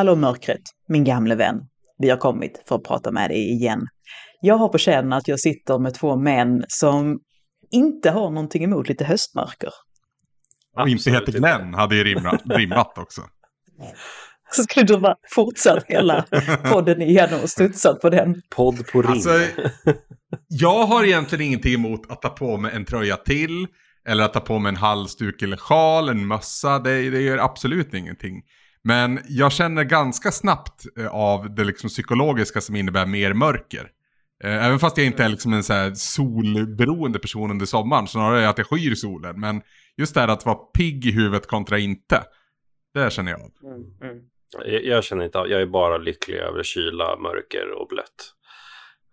Hallå mörkret, min gamle vän. Vi har kommit för att prata med dig igen. Jag har på känn att jag sitter med två män som inte har någonting emot lite höstmörker. Och inte heter Glenn hade ju rimmat, rimmat också. Så skulle du bara fortsatt hela podden igenom och studsat på den. Podd på ring. Alltså, jag har egentligen ingenting emot att ta på mig en tröja till. Eller att ta på mig en halsduk eller sjal, en mössa. Det, det gör absolut ingenting. Men jag känner ganska snabbt eh, av det liksom psykologiska som innebär mer mörker. Eh, Även fast jag inte är liksom en så här solberoende person under sommaren, snarare att jag skyr solen. Men just det här att vara pigg i huvudet kontra inte, det känner jag av. Jag, jag känner inte av, jag är bara lycklig över kyla, mörker och blött.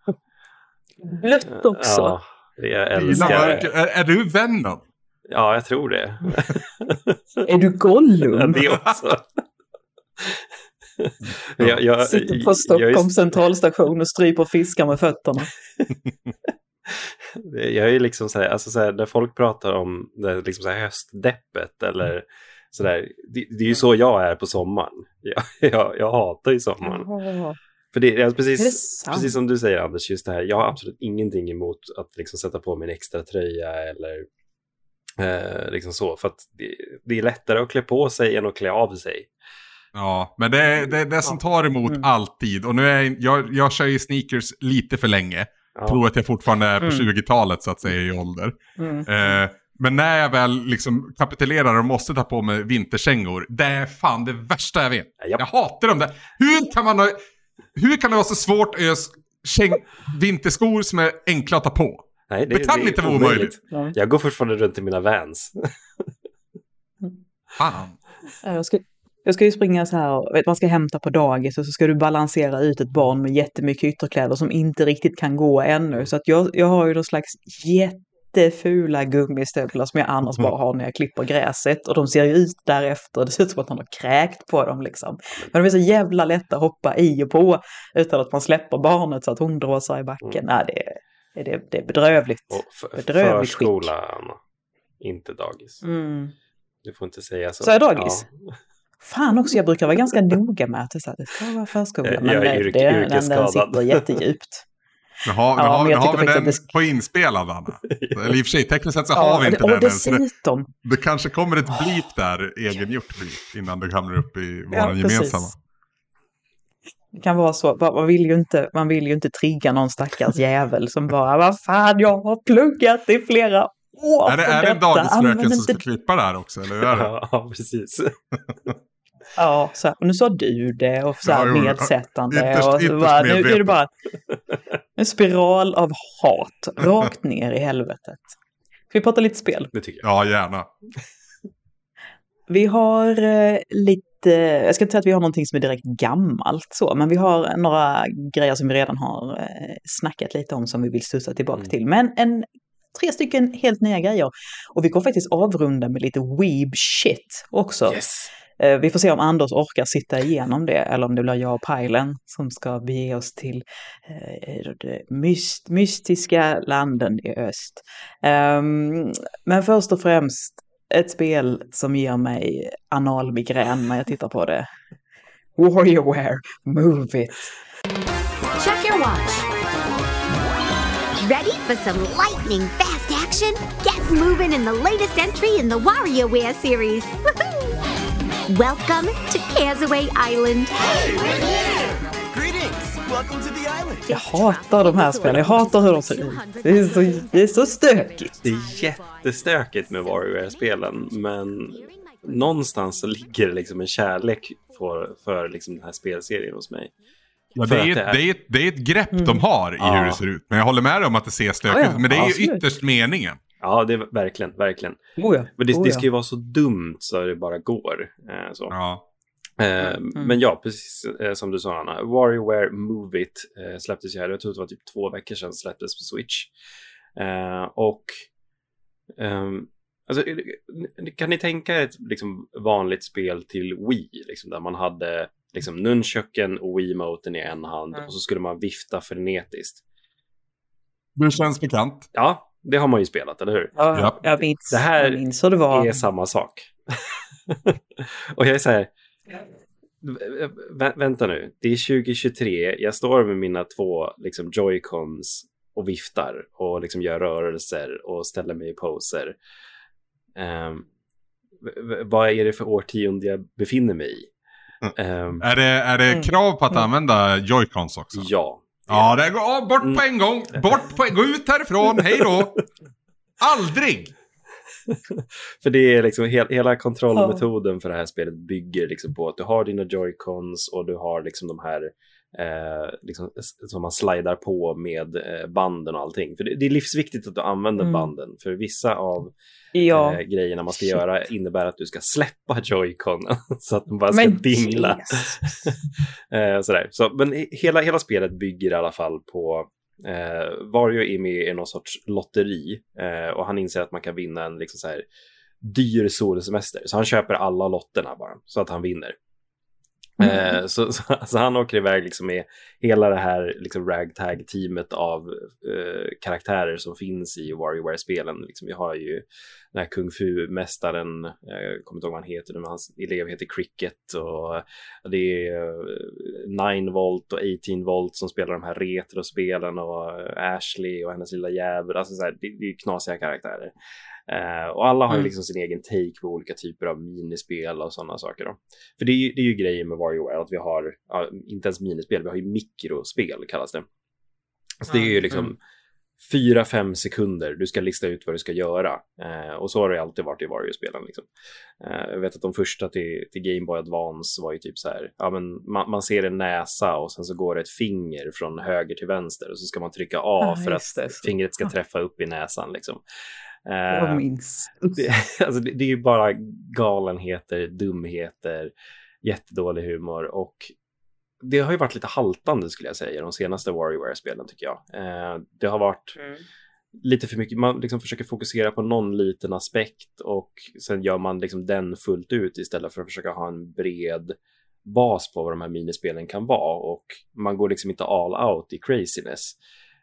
Blött också. Ja, jag Gillar älskar mörker. Är, är du vännen? Ja, jag tror det. Är du Gollum? det också. jag, jag, Sitter på Stockholms centralstation och stryper fiskar med fötterna. jag är liksom så här, alltså så här, när folk pratar om det liksom så här höstdeppet eller så där, det, det är ju så jag är på sommaren. Jag, jag, jag hatar ju sommaren. För det, är precis, Är det precis som du säger Anders, just det här, jag har absolut ingenting emot att liksom sätta på mig en extra tröja eller eh, liksom så. För att det, det är lättare att klä på sig än att klä av sig. Ja, men det är det, är det som tar emot Mm. alltid. Och nu är jag, jag, jag kör ju sneakers lite för länge. Ja. Tror att jag fortfarande är på Mm. 20-talet så att säga i ålder. Mm. Eh, men när jag väl liksom kapitulerar och måste ta på mig vinterkängor, det är fan det värsta jag vet. Jag hatar dem där. Hur kan man ha, hur kan det vara så svårt att göra vinterskor som är enkla att ta på? Nej, Det kan inte vara omöjligt. Ja. Jag går fortfarande runt i mina vans. Fan. Ja, Jag ska, jag ska ju springa så här, vet, man ska hämta på dagis och så ska du balansera ut ett barn med jättemycket ytterkläder som inte riktigt kan gå ännu. Så att jag, jag har ju någon slags jättefula gummistövlar som jag annars bara har när jag klipper gräset. Och de ser ju ut därefter, det ser ut som att han har kräkt på dem liksom. Men de är så jävla lätta att hoppa i och på utan att man släpper barnet så att hon dråsar i backen. Nej, det, är- det, det är bedrövligt. Och Bedrövligt förskola, Anna. Inte dagis. Mm. Du får inte säga så. Så är dagis? Ja. Fan också, jag brukar vara ganska noga med att det, så här, det ska vara förskola. Jag- Men jag är det, yrk- det, den, den sitter jättedjupt. Nu har, nu Ja, har, men nu har vi den det- på inspelad Anna. Eller i och för sig, tekniskt sett så har vi inte och den än. Det, det kanske kommer ett blip där, egengjort blip, innan du hamnar upp i vår Ja, gemensamma. Det kan vara så, man vill ju inte, man vill ju inte trigga någon stackars jävel som bara, vad fan, jag har pluggat i flera år Är det, är det detta, dagisfröken som ska klippa det här också? Eller hur är det? Ja, precis. Ja, så här, och nu sa du det och så här Ja, jo, nedsättande. ytterst- och så bara, nu är det bara en spiral av hat, rakt ner i helvetet. Ska vi prata lite spel? Det tycker jag. Ja, gärna. Vi har eh, lite, jag ska inte säga att vi har någonting som är direkt gammalt så, men vi har några grejer som vi redan har eh, snackat lite om som vi vill studsa tillbaka Mm. till. Men en, tre stycken helt nya grejer. Och vi kommer faktiskt avrunda med lite weeb shit också. Yes! Eh, vi får se om Anders orkar sitta igenom det eller om det blir jag och Pajlen som ska bege oss till eh, de myst, mystiska landen i öst. Ehm, men först och främst ett spel som ger mig analmigrän när jag tittar på det. Warriorware, move it. Check your watch. Ready for some lightning fast action? Get moving in the latest entry in the WarioWare series. Woohoo! Welcome to Kazaway Island. Greetings! Welcome to the island. Jag hatar de här spelen, jag hatar hur de ser ut. Det är så, det är så stökigt. Det är jättestökigt med Warrior-spelen, men någonstans så ligger det liksom en kärlek för, för liksom den här spelserien hos mig. Ja, det, är ett, det är- det, är ett, det är ett grepp de har i Ja. hur det ser ut. Men jag håller med dig om att det ser stökigt ut. ja, Men det är ju absolut. ytterst meningen. Ja, det är verkligen, verkligen. Oh ja, Men det, oh det ja. ska ju vara så dumt så det bara går. Eh, så. Ja. Eh, Mm. Men ja, precis eh, som du sa Anna. WarioWare Move It eh, släpptes ju här. Jag tror det var typ två veckor sedan släpptes på Switch. Eh, och ehm, alltså, kan ni tänka er ett liksom, vanligt spel till Wii? Liksom, där man hade liksom, nunchucken och Wii-moten i en hand Mm. och så skulle man vifta frenetiskt. Det känns bekant. Ja, det har man ju spelat, eller hur? Ja, Ja. jag minns, Det här jag minns det var. är samma sak. och jag är så här, vä- vä- vänta nu, det är 2023. Jag står med mina två liksom, joycons och viftar och liksom gör rörelser och ställer mig i poser. V- vad är det för årtionde jag befinner mig i? Ehm, Är det, är det Mm. krav på att Mm. använda joycons också? ja. Ja, det går, ja, bort på en gång! Bort på Gå ut härifrån, hej då! Aldrig! För det är liksom he hela kontrollmetoden för det här spelet bygger liksom på att du har dina joycons och du har liksom de här eh, liksom, som man slidar på med eh, banden och allting. För det, det är livsviktigt att du använder Mm. banden. För vissa av Ja. eh, grejerna man ska Shit. göra innebär att du ska släppa joyconen så att den bara ska Men dingla. Eh, sådär. Så, men he- hela, hela spelet bygger i alla fall på eh, Vario är med i någon sorts lotteri eh, och han inser att man kan vinna en liksom så här, dyr solsemester. Så han köper alla lotterna bara så att han vinner. Mm. Eh, så, så, så han åker iväg liksom med hela det här liksom ragtag-teamet av eh, karaktärer som finns i WarioWare-spelen. Liksom, vi har ju den här kung fu-mästaren, jag eh, kommer inte ihåg vad han heter, men hans elev heter Cricket och det är eh, 9 volt och 18 volt som spelar de här retrospelen och eh, Ashley och hennes lilla jävel. Alltså så här, det, det är knasiga karaktärer. Eh, och alla har ju Mm. liksom sin egen take på olika typer av minispel och sådana saker. Då. För det är, ju, det är ju grejen med WarioWare, att vi har, ja, inte ens minispel, vi har ju mikrospel kallas det. Så det är ju liksom mm. fyra, fem sekunder du ska lista ut vad du ska göra. Eh, och så har det alltid varit i Wario-spelen. Liksom. Eh, jag vet att de första till, till Game Boy Advance var ju typ så här, ja men man, man ser en näsa och sen så går det ett finger från höger till vänster och så ska man trycka A Ah, för att det, fingret ska träffa upp i näsan liksom. Jag Eh, minns. det, alltså det, det är ju bara galenheter, dumheter, jättedålig humor och det har ju varit lite haltande skulle jag säga de senaste WarioWare-spelen tycker jag. Eh, det har varit lite för mycket, man liksom försöker fokusera på någon liten aspekt och sen gör man liksom den fullt ut istället för att försöka ha en bred bas på vad de här minispelen kan vara och man går liksom inte all out i craziness.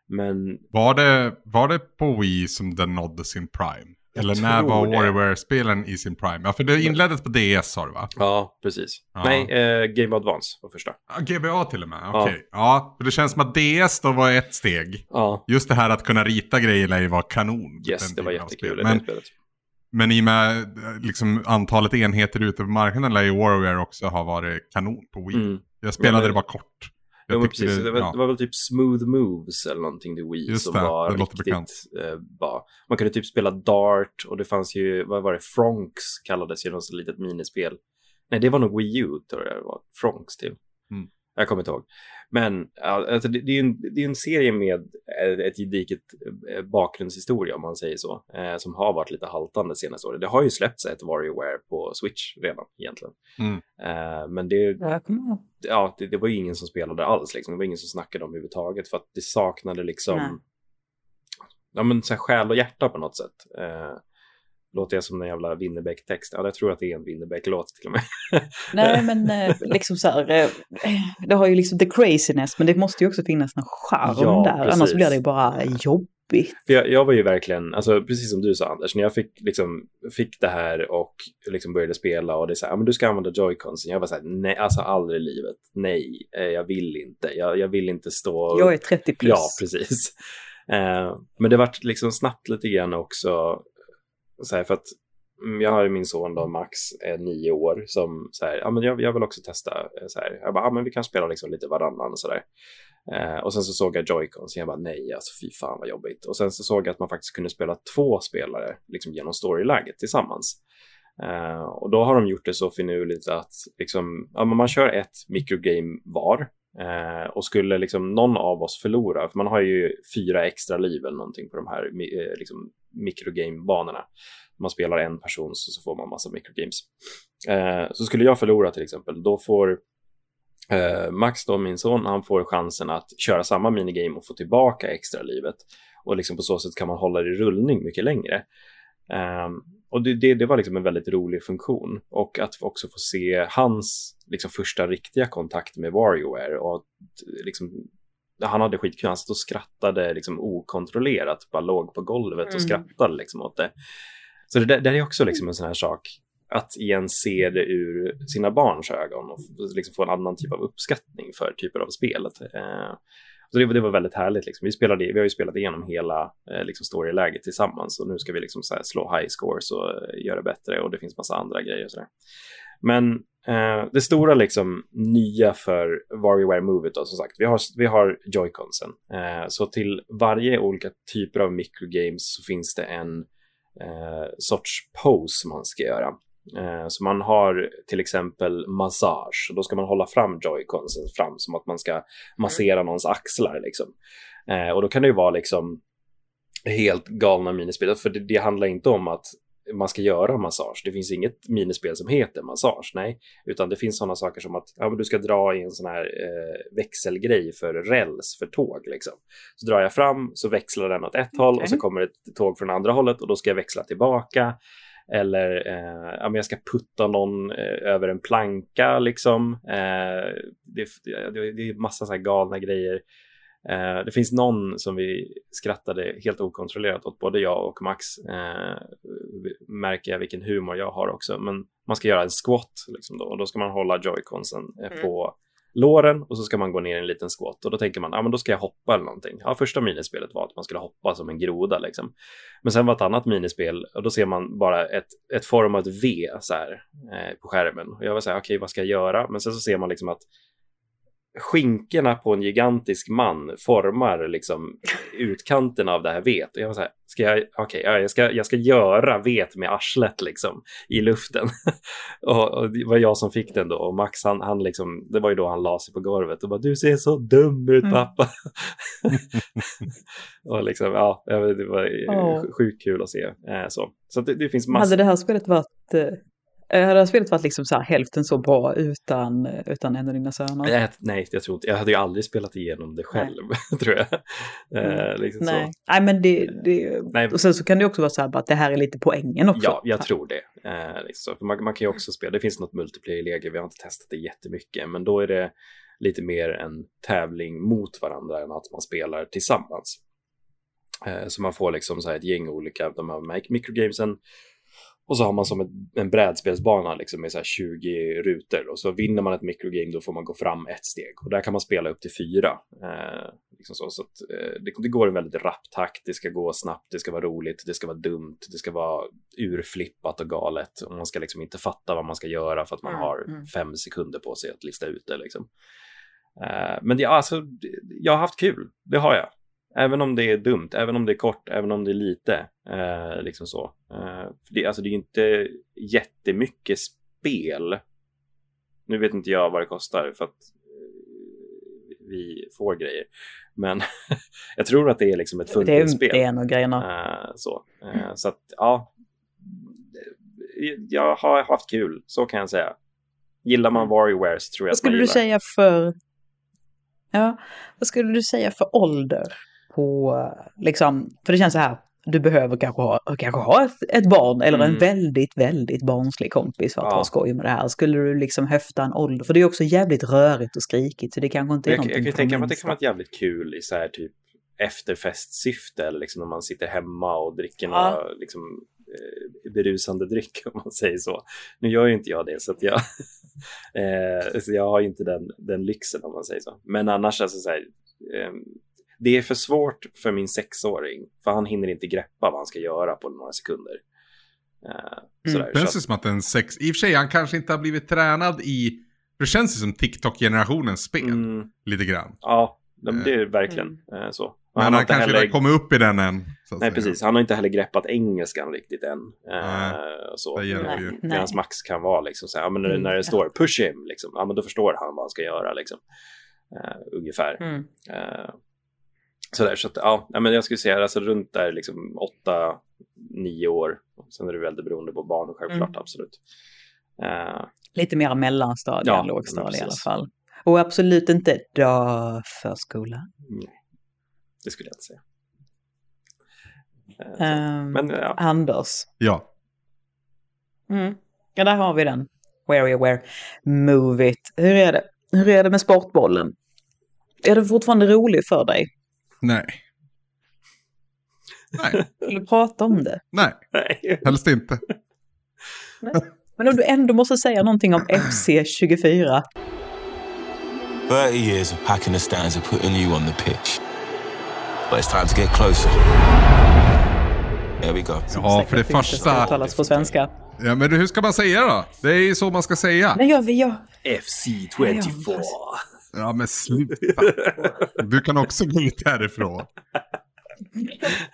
Men Var det, var det på Wii som den nådde sin prime? Jag Eller när var det. WarioWare-spelen i sin prime? Ja, för det inleddes på DS sa du va? ja, precis. Ja. Nej, eh, Game Advance var första. Ja, GBA till och med, okej. Ja. för det känns som att DS då var ett steg. Ja, Just det här att kunna rita grejer lär ju vara kanon. yes, det var jättekul i Men, det spelet. men i och med eh, liksom, antalet enheter ute på marknaden lär ju WarioWare också ha varit kanon på Wii. Mm. Jag spelade men- det bara kort. Jag Jo, precis. Det, var, ja. det var väl typ Smooth Moves eller någonting till Wii Just som det, var det riktigt eh, bra. Man kunde typ spela Dart och det fanns ju, vad var det, Fronks kallades ju något litet minispel. Nej, det var nog Wii U tror jag det var, Fronks till. Jag kommer inte ihåg. Men ja, alltså, det, det är en, det är en serie med eh, ett gediget eh, bakgrundshistoria om man säger så, eh, som har varit lite haltande senaste året. Det har ju släppts ett WarioWare på Switch redan egentligen. Mm. Eh, men det, ja, det, det var ju ingen som spelade alls. Liksom. Det var ingen som snackade om överhuvudtaget för att det saknade liksom Nej. ja, men, så här, själ och hjärta på något sätt. Eh, låter jag som en jävla Winnerbäck-text? Ja, jag tror att det är en Winnerbäck-låt till och med. Nej, men eh, liksom så här, eh, det har ju liksom the craziness, men det måste ju också finnas någon charm Ja, där, precis. annars blir det ju bara jobbigt. För jag, jag var ju verkligen, alltså precis som du sa Anders, när jag fick, liksom, fick det här och liksom började spela och det är så här, men du ska använda joyconsen. Jag var så här, nej, alltså aldrig i livet. Nej, eh, jag vill inte. Jag, jag vill inte stå... Jag är 30 plus. Ja, precis. Men det vart liksom snabbt lite grann också, så här, för att mm, jag har ju min son då, Max, är nio år, som så här, ja men jag, jag vill också testa, eh, så här, jag bara, ja men vi kan spela liksom lite varannan och sådär. Eh, och sen så såg jag Joy-Con, så jag bara nej, alltså fy fan vad jobbigt. Och sen så såg jag att man faktiskt kunde spela två spelare liksom genom storyläget tillsammans. Eh, och då har de gjort det så finurligt att liksom, ja, men man kör ett mikrogame var. Eh, och skulle liksom någon av oss förlora, för man har ju fyra extra liv eller någonting på de här eh, liksom, mikrogame-banorna. Man spelar en person så, så får man massa microgames. Eh, så skulle jag förlora till exempel, då får eh, Max, då, min son, han får chansen att köra samma minigame och få tillbaka extra livet. Och liksom på så sätt kan man hålla det i rullning mycket längre. Eh, och det, det, det var liksom en väldigt rolig funktion. Och att också få se hans liksom, första riktiga kontakt med WarioWare. Och att, liksom, han hade skitkul, han satt och skrattade liksom, okontrollerat, bara låg på golvet och Mm. skrattade liksom, åt det. Så det, där- det är också liksom en sån här sak. att igen se det ur sina barns ögon och liksom få en annan typ av uppskattning för typer av spelet. Eh, så det, det, var väldigt härligt. Liksom. Vi, spelade, vi har ju spelat igenom hela eh, liksom storyläget tillsammans och nu ska vi liksom så slå high scores och eh, göra bättre och det finns massa andra grejer. Och så där. Men eh, det stora liksom nya för WarioWare Move då, som sagt, vi har, vi har Joy-Consen. Eh, så till varje olika typer av microgames så finns det en eh, sorts pose man ska göra. Eh, så man har till exempel massage och då ska man hålla fram joyconsen fram som att man ska massera mm. någons axlar liksom. Och då kan det ju vara liksom helt galna minispel, för det, det handlar inte om att man ska göra massage. Det finns inget minispel som heter massage, nej, utan det finns sådana saker som att ja, men du ska dra i en sån här eh, växelgrej för räls för tåg liksom. Så drar jag fram så växlar den åt ett okay. håll och så kommer ett tåg från andra hållet och då ska jag växla tillbaka eller eh, ja, men jag ska putta någon eh, över en planka liksom. Eh, det, det, det, är massa så här galna grejer. Eh, det finns någon som vi skrattade helt okontrollerat åt, både jag och Max. Eh, märker jag vilken humor jag har också. Men man ska göra en squat liksom då, och då ska man hålla joyconsen eh, mm. på låren och så ska man gå ner en liten squat och då tänker man, ja men då ska jag hoppa eller någonting. Ja, första minispelet var att man skulle hoppa som en groda liksom. Men sen var ett annat minispel och då ser man bara ett, ett format V så här eh, på skärmen. Och jag var så här, okej, okay, vad ska jag göra? Men sen så ser man liksom att skinkorna på en gigantisk man formar liksom utkanten av det här vet. Och jag var så här, ska jag, okay, jag, ska, jag ska göra vet med arslet liksom i luften. och, och, det var jag som fick den då och Max han, han liksom, det var ju då han la sig på golvet och bara du ser så dum ut mm. pappa. och liksom, ja, det var oh. sjukt kul att se. Eh, så så det, det finns massor. Hade det här spelet varit eh, hade spelet varit liksom så hälften så bra utan, utan en av dina söner? Nej, nej, jag tror inte. Jag hade ju aldrig spelat igenom det själv, tror jag. Eh, mm. liksom nej. nej, men det, det nej. Och sen så kan det också vara så här att det här är lite poängen också. Ja, jag tror det. Eh, liksom. man, man, kan ju också spela, det finns något multiplayer-läge, vi har inte testat det jättemycket, men då är det lite mer en tävling mot varandra än att man spelar tillsammans. Eh, så man får liksom så här ett gäng olika, de här microgamesen och så har man som ett, en brädspelsbana liksom med så 20 rutor och så vinner man ett microgame då får man gå fram ett steg och där kan man spela upp till fyra. Eh, liksom så så att, eh, det, det, går en väldigt rapp takt, det ska gå snabbt, det ska vara roligt, det ska vara dumt, det ska vara urflippat och galet och man ska liksom inte fatta vad man ska göra för att man mm, har mm. fem sekunder på sig att lista ut det liksom. Eh, men ja, alltså, jag har haft kul, det har jag. Även om det är dumt, även om det är kort, även om det är lite. Eh, liksom så. Eh, det, alltså det är inte jättemycket spel. Nu vet inte jag vad det kostar för att eh, vi får grejer. Men jag tror att det är liksom ett fulltidsspel. Det är en av grejerna. Eh, så. Eh, så att ja, jag har haft kul, så kan jag säga. Gillar man Warrior så tror jag vad att man gillar. Vad skulle du säga för... Ja, vad skulle du säga för ålder? På, liksom, för det känns så här, du behöver kanske ha, kanske ha ett, ett barn eller mm. en väldigt, väldigt barnslig kompis för att ja. ha skoj med det här. Skulle du liksom höfta en ålder, för det är också jävligt rörigt och skrikigt så det kanske inte är jag, Jag kan tänka mig att det kan vara jävligt kul i så här typ efterfestsyfte eller liksom när man sitter hemma och dricker ja. några liksom, eh, berusande dryck om man säger så. Nu gör ju inte jag det så att jag, eh, så jag har inte den, den lyxen om man säger så. Men annars alltså så här, eh, det är för svårt för min sexåring, för han hinner inte greppa vad han ska göra på några sekunder. Uh, sådär, mm. känns det som att en sex... I och för sig, han kanske inte har blivit tränad i... Det känns som TikTok-generationens spel, mm. lite grann. Ja, det är verkligen mm. så. Men han, han kanske heller... inte kommit upp i den än. Nej, säga. precis. Han har inte heller greppat engelskan riktigt än. Nej, uh, så. Medan Max kan vara liksom så här, ja, men när, mm. när det står push him, liksom, ja, men då förstår han vad han ska göra. Liksom. Uh, ungefär. Mm. Uh, Sådär, så att, ja, men jag skulle säga alltså runt där liksom 8-9 år. Sen är det väldigt beroende på barn självklart, mm. absolut. Uh, Lite mer mellanstadie ja, än lågstadie i alla fall. Och absolut inte dagförskola. Nej, det skulle jag inte säga. Uh, um, men, ja. Anders. Ja. Mm. Ja, där har vi den. Where, where, move it. Hur är det? Hur är det med sportbollen? Är det fortfarande rolig för dig? Nej. Nej. Vill du prata om det? Nej, helst inte. Nej. Men om du ändå måste säga någonting om FC24. 30 years of packing the stands and putting you on the pitch. But it's time to get closer. There we go. Ja, för det första... uttalas på svenska. Ja, men hur ska man säga då? Det är ju så man ska säga. Nej, jag, jag, FC24. Ja, men sluta. Du kan också gå ut härifrån.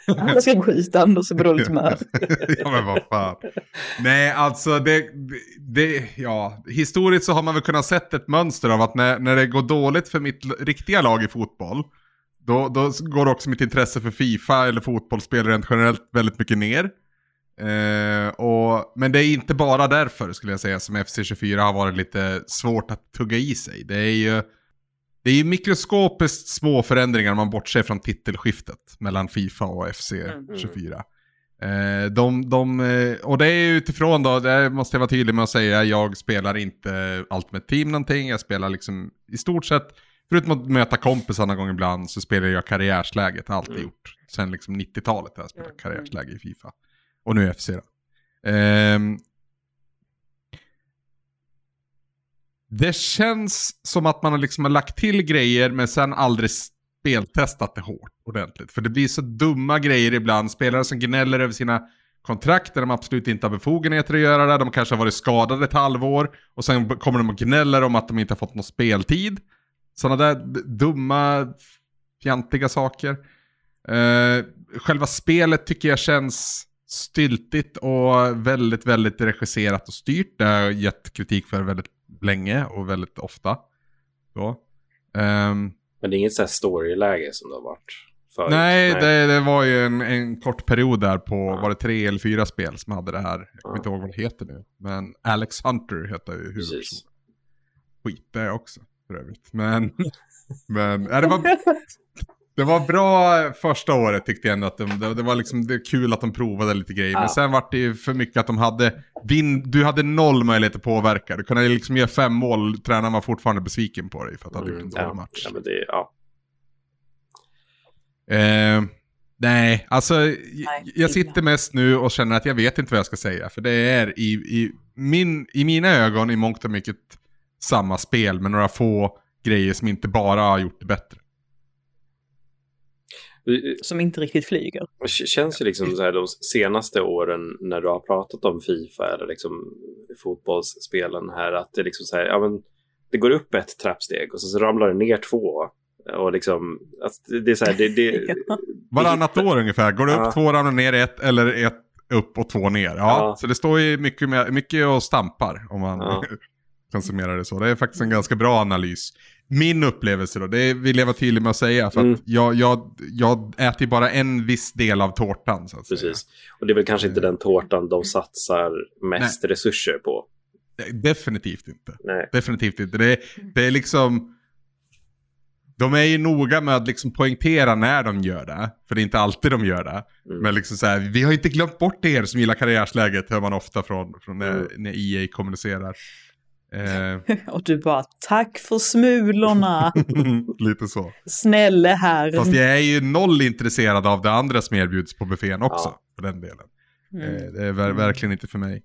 alla ska gå ut, Anders är på dåligt humör. ja, men vad fan. Nej, alltså det, det, ja, historiskt så har man väl kunnat sett ett mönster av att när, när det går dåligt för mitt riktiga lag i fotboll, då, då går också mitt intresse för Fifa eller fotbollsspel rent generellt väldigt mycket ner. Eh, och, men det är inte bara därför skulle jag säga som FC24 har varit lite svårt att tugga i sig. Det är ju det är ju mikroskopiskt små förändringar om man bortser från titelskiftet mellan Fifa och FC24. Eh, de, de, eh, och det är utifrån då, det måste jag vara tydlig med att säga, jag spelar inte Ultimate Team någonting, jag spelar liksom i stort sett, förutom att möta kompisar någon gång ibland, så spelar jag karriärsläget, har alltid gjort. Sen liksom 90-talet har jag spelat karriärsläge i Fifa. Och nu FC då. Ehm, det känns som att man har liksom har lagt till grejer men sen aldrig speltestat det hårt ordentligt. För det blir så dumma grejer ibland. Spelare som gnäller över sina kontrakt där de absolut inte har befogenheter att göra det. De kanske har varit skadade ett halvår och sen kommer de och gnäller om att de inte har fått någon speltid. Sådana där dumma, fjantiga saker. Eh, själva spelet tycker jag känns styltigt och väldigt, väldigt regisserat och styrt. Det har jag gett kritik för väldigt länge och väldigt ofta. Ehm, Men det är inget så här storyläge som det har varit förut. nej, Det, det var ju en, en kort period där på, var det tre eller fyra spel som hade det här. Jag kommer inte ihåg vad det heter nu. Men Alex Hunter heter ju huvudpersonen. Skit det också för övrigt. Men, men ja, det, var, det var bra första året tyckte jag ändå. Att de, det, det var liksom det är kul att de provade lite grejer. Men Ja. sen var det ju för mycket att de hade, din, du hade noll möjlighet att påverka. Du kunde liksom göra fem mål, tränaren var fortfarande besviken på dig för att du hade gjort en Mm, dålig ja, match. ja, men det, ja. Eh, nej, alltså jag, jag sitter mest nu och känner att jag vet inte vad jag ska säga. För det är i, i, min, i mina ögon i mångt och mycket samma spel med några få grejer som inte bara har gjort det bättre. Som inte riktigt flyger. Det känns ju liksom så här de senaste åren när du har pratat om Fifa eller liksom fotbollsspelen här att det liksom så här, ja men det går upp ett trappsteg och så, så ramlar det ner två. Och liksom, att det är så här, det, det, Varannat år ungefär. Går det upp Ja. två ramlar ner ett eller ett upp och två ner. Ja, Ja. så det står ju mycket, med, mycket och stampar om man Ja. kan summera det så. Det är faktiskt en ganska bra analys. Min upplevelse då, det vill jag vara tydlig med att säga. För Mm. att jag, jag, jag äter bara en viss del av tårtan så att säga. precis. Och det är väl kanske inte den tårtan de satsar mest resurser på. Nej, Definitivt inte. Nej. Definitivt inte. Det är, det är liksom... De är ju noga med att liksom poängtera när de gör det. För det är inte alltid de gör det. Mm. Men liksom så här, vi har inte glömt bort er som gillar karriärsläget, hör man ofta från, från när, Mm. när EA kommunicerar. Eh, Och du bara, tack för smulorna, lite så. snälla här. Fast jag är ju noll intresserad av det andra som erbjuds på buffén också. Ja. För den delen. Mm. Eh, det är ver- verkligen inte för mig.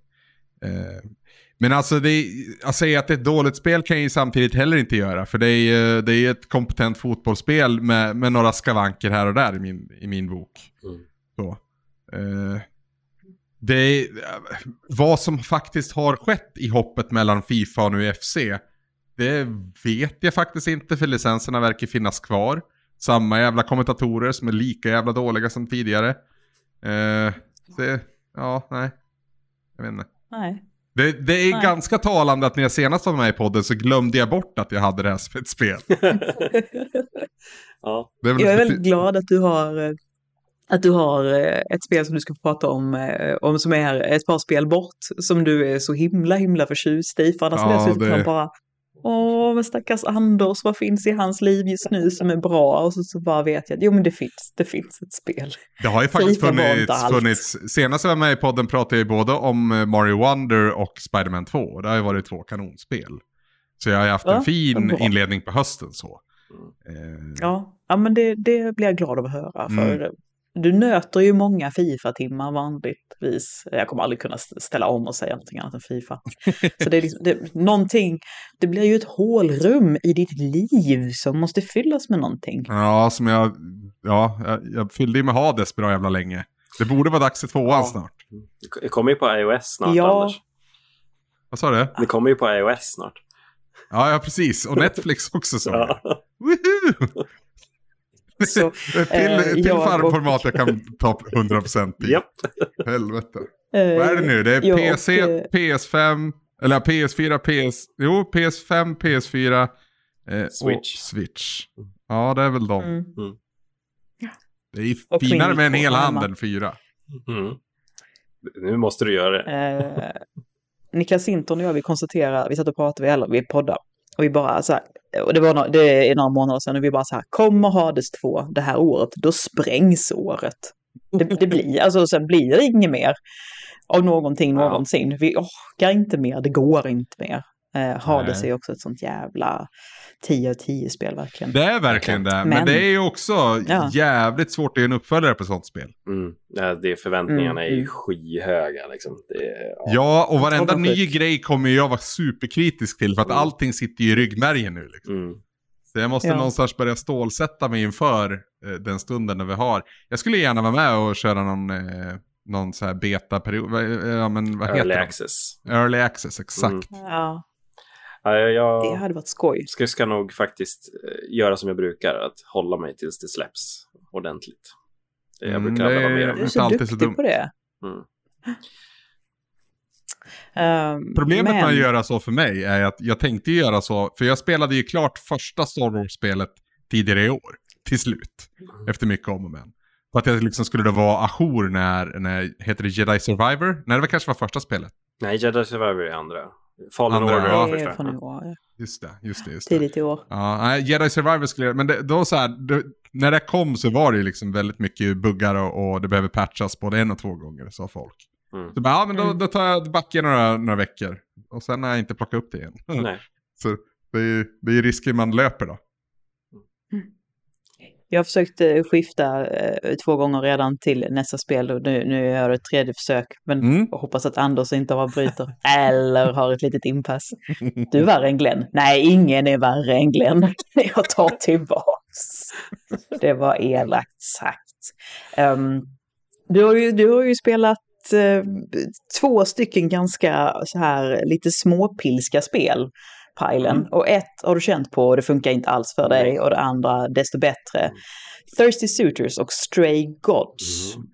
Eh, men alltså, det är, att säga att det är ett dåligt spel kan jag ju samtidigt heller inte göra. För det är ju det är ett kompetent fotbollsspel med, med några skavanker här och där i min, i min bok. Mm. Så. Det är, vad som faktiskt har skett i hoppet mellan Fifa och nu FC. Det vet jag faktiskt inte för licenserna verkar finnas kvar. Samma jävla kommentatorer som är lika jävla dåliga som tidigare. Eh, det, ja, nej. Jag vet inte. Nej. Det, det är Nej. ganska talande att när jag senast var med i podden så glömde jag bort att jag hade det här som ett spel. Ja, Det är väl Jag är väldigt glad att du har, eh, att du har eh, ett spel som du ska prata om, eh, om som är ett par spel bort, som du är så himla himla förtjust i. För annars Ja, suttit det- och bara Åh, men stackars Anders, vad finns i hans liv just nu som är bra? Och så, så bara vet jag jo men det finns, det finns ett spel. Det har ju faktiskt funnits, funnits, senast jag var med i podden pratade jag ju både om eh, Mario Wonder och Spider-Man 2. Och det har ju varit två kanonspel. Så jag har ju haft Ja, en fin inledning på hösten så. Mm. Ja, ja men det, det blir jag glad av att höra. För Mm. Du nöter ju många Fifa-timmar vanligtvis. Jag kommer aldrig kunna ställa om och säga någonting annat än Fifa. Så det är liksom, det, någonting, det blir ju ett hålrum i ditt liv som måste fyllas med någonting. Ja, som jag, ja, jag, jag fyllde ju med Hades bra jävla länge. Det borde vara dags för tvåan Ja. snart. Det kommer ju på iOS snart, Ja. Anders. Vad sa du? Det kommer ju på iOS snart. Ja, ja precis. Och Netflix också så. Ja. Woohoo! Så, Ett eh, till, till jag farmformat jag kan ta 100% i. Japp. Helvete. eh, Vad är det nu? Det är ja, och, PC, eh, PS5, eller PS4, PS... Jo, PS5, PS4 eh, Switch. och Switch. Ja, det är väl de. Mm. Det är Och finare med en hel hand än fyra. Mm. Nu måste du göra det. Eh, Niklas Sinton och jag, vi konstaterade, vi satt och pratade, vi, eller, vi poddade. Och vi bara så här, och det, var no, det är några månader sedan, och vi bara så här, kommer Hades 2 det här året, då sprängs året. Det, det blir, alltså sen blir det inget mer av någonting Ja. någonsin. Vi orkar inte mer, det går inte mer. Eh, Hades Nej. är också ett sånt jävla 10 av 10 spel verkligen. Det är verkligen det. Men, Men- det är ju också Ja. jävligt svårt att göra en uppföljare på sånt spel. Mm. Ja, det förväntningarna är ju Mm. skyhöga. Liksom. Det, är- ja. Ja, och varenda ny sjukt. grej kommer jag vara superkritisk till för att Mm. allting sitter ju i ryggmärgen nu. Liksom. Mm. Så jag måste Ja. någonstans börja stålsätta mig inför eh, den stunden när vi har. Jag skulle gärna vara med och köra någon, eh, någon så här beta-period. Eh, Ja, men vad Early heter access. Early access, exakt. Mm. Ja, Ja, jag, det jag hade varit skoj. ska, ska nog faktiskt eh, göra som jag brukar, att hålla mig tills det släpps ordentligt. Jag Mm, brukar aldrig vara med om Du är det. så alltid så duktig dumt. på det. Mm. Ehm, Problemet men- med att göra så för mig är att jag tänkte göra så, för jag spelade ju klart första Star Wars-spelet tidigare i år, till slut. Efter mycket om och men. För att jag liksom skulle då vara ajour när, när, heter det Jedi Survivor? Nej, det var kanske var första spelet. Nej, Jedi Survivor är andra. Fallen Andra, Order ja. var Det är första. från i år, Just det, just det, just det. tidigt i år. Ja, nej, Jedi Survivor skulle jag, men det, då så här, det, när det kom så var det ju liksom väldigt mycket buggar och, och det behöver patchas både en och två gånger, sa folk. Mm. Så bara, ja men då, Mm. då tar jag backar några, några veckor. Och sen har jag inte plockat upp det igen. Nej. Så det är ju det är ju risken man löper då. Jag har försökt eh, skifta eh, två gånger redan till nästa spel och nu, nu gör jag ett tredje försök. Men Mm. jag hoppas att Anders inte avbryter eller har ett litet inpass. Du är värre än Glenn. Nej, ingen är värre än Glenn. Jag tar tillbaks. Det var elakt sagt. Ehm, du, har ju, du har ju spelat eh, två stycken ganska så här lite småpilska spel. Pilen. Och ett har du känt på och det funkar inte alls för dig och det andra desto bättre. Thirsty Suitors och Stray Gods. Mm.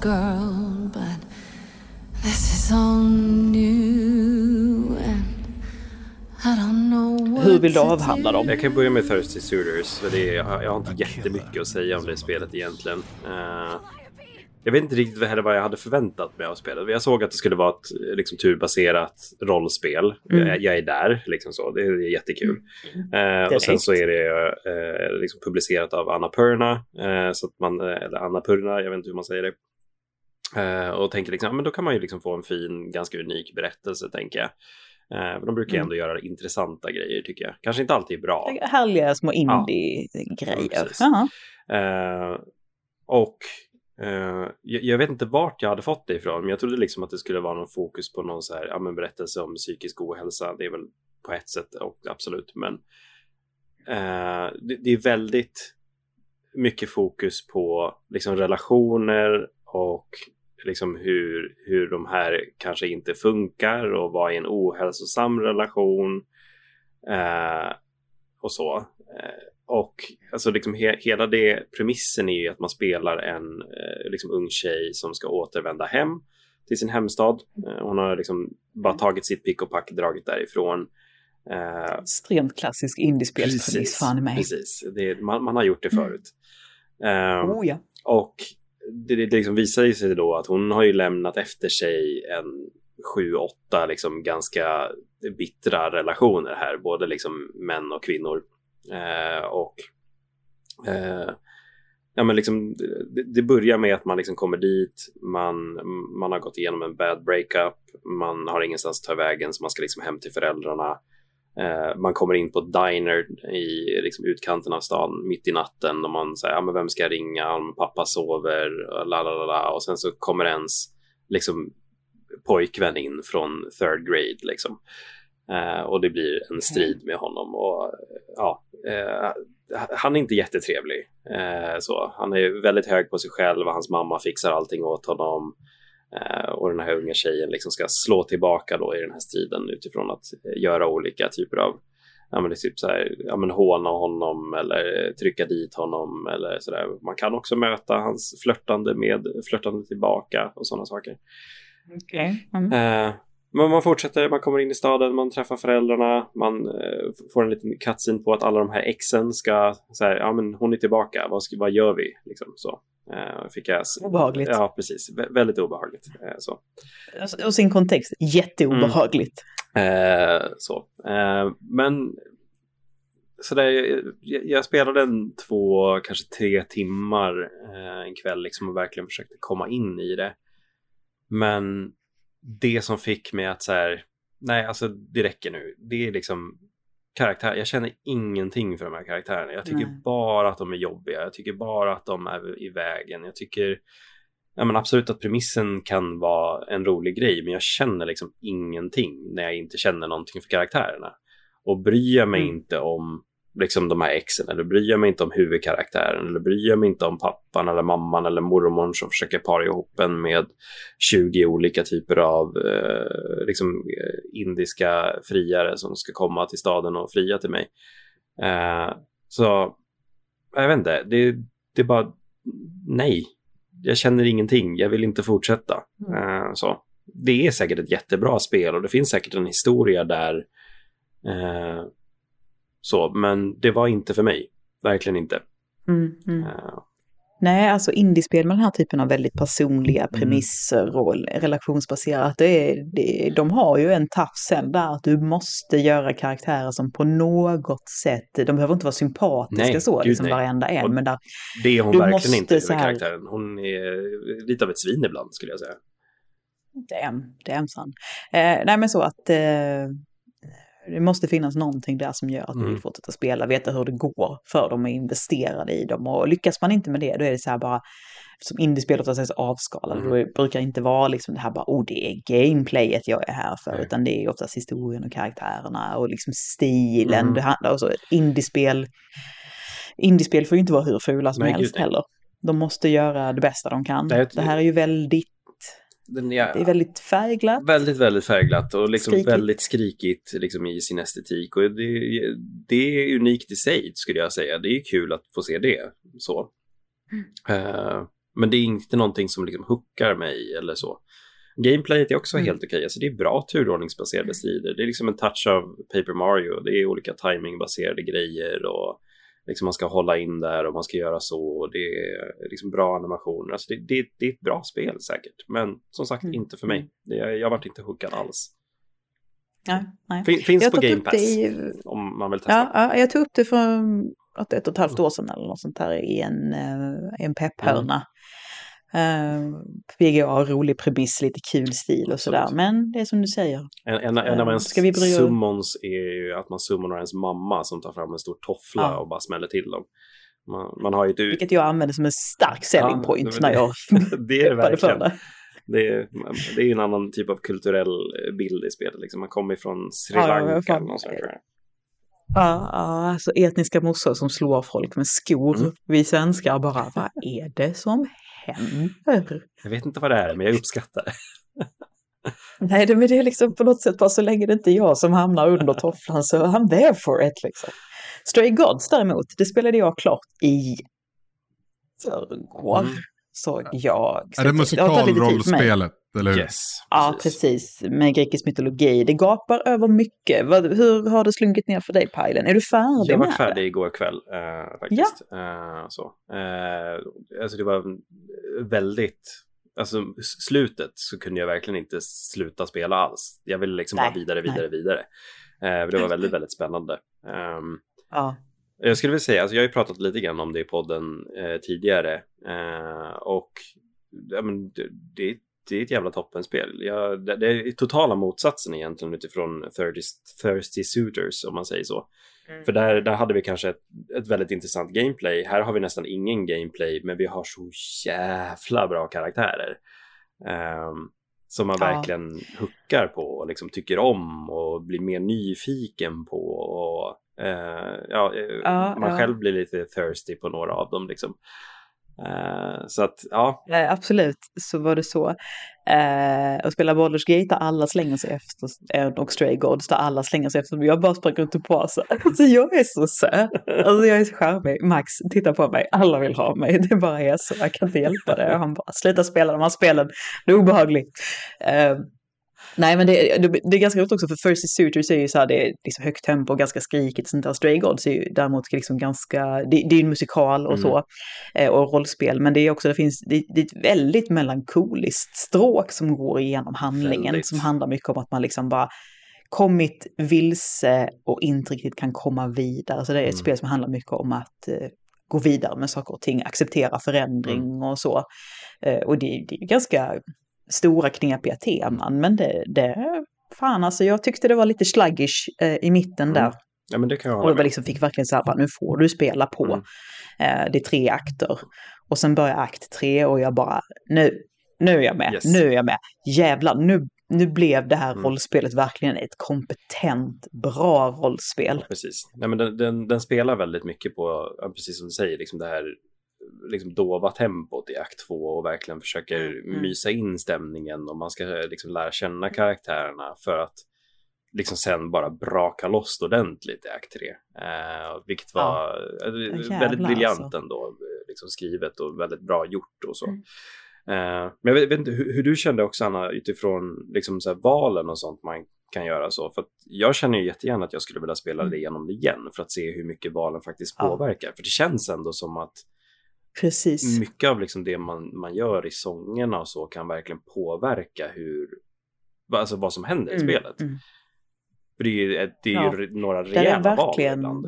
Girl, but this is all new and I don't know what Hur vill du avhandla dem? Jag kan börja med Thirsty Suitors. För det är, jag, har, jag har inte jättemycket att säga om det spelet egentligen. Eh, jag vet inte riktigt heller vad jag hade förväntat mig av spelet. Jag såg att det skulle vara ett liksom, turbaserat rollspel. Mm. Jag, jag är där, liksom så. Det är jättekul. Eh, och sen så är det eh, liksom publicerat av Annapurna. Eh, så att man, eller Annapurna, jag vet inte hur man säger det. Eh, och tänker liksom, ja, men då kan man ju liksom få en fin, ganska unik berättelse, tänker jag. Eh, de brukar Mm. ändå göra intressanta grejer, tycker jag. Kanske inte alltid bra. Härliga små Ja, indie-grejer. Jaha. Eh, och eh, jag, jag vet inte vart jag hade fått det ifrån, men jag trodde liksom att det skulle vara någon fokus på någon så här, ja, men berättelse om psykisk ohälsa. Det är väl på ett sätt och absolut, men eh, det, det är väldigt mycket fokus på liksom relationer och liksom hur, hur de här kanske inte funkar och vad är en ohälsosam relation eh, och så. Eh, och alltså liksom he hela det premissen är ju att man spelar en eh, liksom ung tjej som ska återvända hem till sin hemstad. Eh, hon har liksom bara tagit sitt pick och pack, dragit därifrån. Eh, Extremt klassisk indiespelspremiss, fan i mig. precis. Det, man, man har gjort det förut. Eh, Oh ja. och det, det liksom visar sig då att hon har ju lämnat efter sig en sju, åtta liksom ganska bittra relationer här, både liksom män och kvinnor. Eh, och eh, ja, men liksom, det, det, börjar med att man liksom kommer dit, man, man har gått igenom en bad breakup, man har ingenstans att ta vägen så man ska liksom hem till föräldrarna. Eh, man kommer in på diner i liksom, utkanten av stan mitt i natten och man säger, ja men vem ska jag ringa? Om pappa sover, la la la la. Och sen så kommer ens liksom pojkvän in från third grade liksom. Eh, och det blir en strid med honom och ja, eh, han är inte jättetrevlig. Eh, så. Han är väldigt hög på sig själv och hans mamma fixar allting åt honom. Eh, och den här unga tjejen liksom ska slå tillbaka då i den här striden utifrån att göra olika typer av ja men det är typ så här, ja men håna honom eller trycka dit honom eller sådär. Man kan också möta hans flörtande med flörtande tillbaka och sådana saker. Okay. Mm. Eh, men man fortsätter, man kommer in i staden, man träffar föräldrarna, man eh, får en liten cutscene på att alla de här exen ska säga, ja men hon är tillbaka, vad, ska, vad gör vi? Liksom, så. Eh, fick jag, obehagligt. Ja, precis. Vä väldigt obehagligt. Eh, så. Alltså, och sin kontext, jätteobehagligt. Mm. Eh, så. Men så där, jag, jag, spelade en två, kanske tre timmar en kväll liksom och verkligen försökte komma in i det. Men det som fick mig att så här, nej alltså det räcker nu. Det är liksom karaktär, jag känner ingenting för de här karaktärerna. Jag tycker nej. bara att de är jobbiga, jag tycker bara att de är i vägen. Jag tycker ja, men absolut att premissen kan vara en rolig grej, men jag känner liksom ingenting när jag inte känner någonting för karaktärerna. Och bryr jag mig mm. inte om liksom de här exen eller bryr jag mig inte om huvudkaraktären eller bryr jag mig inte om pappan eller mamman eller mormor som försöker para ihop en med 20 olika typer av eh, liksom eh, indiska friare som ska komma till staden och fria till mig. Eh, så jag vet inte, det, det är bara nej. Jag känner ingenting, jag vill inte fortsätta. Mm. Eh, så. Det är säkert ett jättebra spel och det finns säkert en historia där eh, så, men det var inte för mig. Verkligen inte. Mm, mm. Uh. Nej, alltså indiespel med den här typen av väldigt personliga mm. premisser och relationsbaserat, det är, det, de har ju en tafs sen där att du måste göra karaktärer som på något sätt, de behöver inte vara sympatiska nej, så, liksom nej. varenda en, men där... Det är hon verkligen inte, huvudkaraktären. Hon är lite av ett svin ibland, skulle jag säga. Damn, damn son. Eh, nej men så att eh, det måste finnas någonting där som gör att mm. du vill fortsätta spela, veta hur det går för dem och investerade i dem. Och lyckas man inte med det, då är det så här bara, som indiespel ofta sägs avskalade, mm. då brukar det inte vara liksom det här bara, oh det är gameplayet jag är här för, Nej. utan det är oftast historien och karaktärerna och liksom stilen. Mm. Det handlar också, indiespel, indiespel får ju inte vara hur fula som Nej, helst heller. De måste göra det bästa de kan. Det, det här är ju väldigt den, ja, det är väldigt färgglatt. Väldigt, väldigt färgglatt och liksom skrikigt. väldigt skrikigt liksom, i sin estetik. Och det, det, är unikt i sig, skulle jag säga. Det är kul att få se det. så. Mm. Uh, men det är inte någonting som liksom hookar mig eller så. Gameplayet är också mm. helt okej. Okay. Alltså, det är bra turordningsbaserade strider. Det är liksom en touch av Paper Mario. Det är olika timingbaserade grejer och liksom man ska hålla in där och man ska göra så och det är liksom bra animationer. Alltså det, det, det är ett bra spel säkert, men som sagt mm. inte för mig. Mm. Det, jag varit inte hookad alls. Ja, nej. Fin, finns jag på Game Pass i... om man vill testa. Ja, ja, jag tog upp det för ett, ett och ett halvt år sedan eller något sånt här i en, eh, en pepphörna. Mm. Uh, PGA, rolig premiss, lite kul stil och sådär. Men det är som du säger. En, en, en av ens uh, summons är ju att man summonar ens mamma som tar fram en stor toffla ja. och bara smäller till dem. Man, man har ju ett... Vilket jag använder som en stark selling point ja, när jag det är verkligen. det. Det är, det är en annan typ av kulturell bild i spelet. Liksom. Man kommer från Sri Lanka ja, eller. Ja, alltså etniska mossor som slår folk med skor. Mm. Vi svenskar bara, vad är det som händer? Jag vet inte vad det är, men jag uppskattar det. Nej, det, men det är liksom på något sätt bara så länge det inte är jag som hamnar under tofflan så I'm there for it liksom. Stray Gods däremot, det spelade jag klart i förrgår. Mm. Såg jag. Är det Det musikalrollspelet? Eller hur? Yes. Ja, precis. Med grekisk mytologi. Det gapar över mycket. Hur har det slunkit ner för dig, Pajlen? Är du färdig Jag var med färdig igår kväll eh, faktiskt. Eh, så. Eh, alltså det var väldigt, alltså slutet så kunde jag verkligen inte sluta spela alls. Jag ville liksom Nej, bara vidare, vidare, nej. vidare. Eh, det var väldigt, väldigt spännande. Ehm, Ja. Jag skulle vilja säga, alltså jag har ju pratat lite grann om det i podden eh, tidigare eh, och ja, men det, det, det är ett jävla toppenspel. Jag, det, det är totala motsatsen egentligen utifrån Thirsty, thirsty Suitors om man säger så. För där, där hade vi kanske ett, ett väldigt intressant gameplay. Här har vi nästan ingen gameplay men vi har så jävla bra karaktärer. ehm, som man Ja. verkligen huckar på och liksom tycker om och blir mer nyfiken på. Och, eh, ja, eh, Ja, man själv blir lite thirsty på några av dem. Liksom. Eh, så att ja, eh, absolut, så var det så. Eh, att spela Baldur's Gate där alla slänger sig efter, en och Stray Gods där alla slänger sig efter. Jag bara sprang runt och påsar. Alltså jag är så söt. Alltså jag är så charmig. Max, titta på mig. Alla vill ha mig. Det bara är så. Jag kan inte hjälpa det. Och han bara, sluta spela de här spelen. Det är obehagligt. Eh, Nej men det, det, det är ganska roligt också för Thirsty Suitors är ju så här, det är liksom högt tempo och ganska skrikigt. Sånt där. Stray Gods är ju däremot liksom ganska, det, det är ju en musikal och Mm. så. Eh, och rollspel. Men det är också, det finns, det, det är ett väldigt melankoliskt stråk som går igenom handlingen. Väldigt. Som handlar mycket om att man liksom bara kommit vilse och inte riktigt kan komma vidare. Så det är ett Mm. spel som handlar mycket om att eh, gå vidare med saker och ting, acceptera förändring Mm. och så. Eh, och det, det är ju ganska stora knepiga teman, men det, det fan alltså jag tyckte det var lite sluggish eh, i mitten där. Mm. ja men det kan jag Och jag liksom fick verkligen så här, nu får du spela på. Mm. Eh, det är tre akter. Och sen börjar akt tre och jag bara, nu, nu är jag med, Yes. nu är jag med. Jävlar, nu, nu blev det här Mm. rollspelet verkligen ett kompetent, bra rollspel. Precis. Nej, men den, den, den spelar väldigt mycket på, ja, precis som du säger, liksom det här liksom dova tempot i akt två och verkligen försöker Mm. mysa in stämningen och man ska liksom lära känna karaktärerna för att liksom sen bara braka loss ordentligt i akt tre. Eh, vilket var eh, jävlar väldigt briljant alltså. ändå, eh, liksom skrivet och väldigt bra gjort och så. Mm. Eh, men jag vet, vet inte hur, hur du kände också Anna utifrån liksom så valen och sånt man kan göra så. För jag känner ju jättegärna att jag skulle vilja spela det igenom det igen för att se hur mycket valen faktiskt Ja. påverkar. För det känns ändå som att Precis. mycket av liksom det man, man gör i sångerna och så kan verkligen påverka hur, alltså vad som händer i Mm, spelet. mm. För det är ju, det är Ja. ju några rejäla val ibland.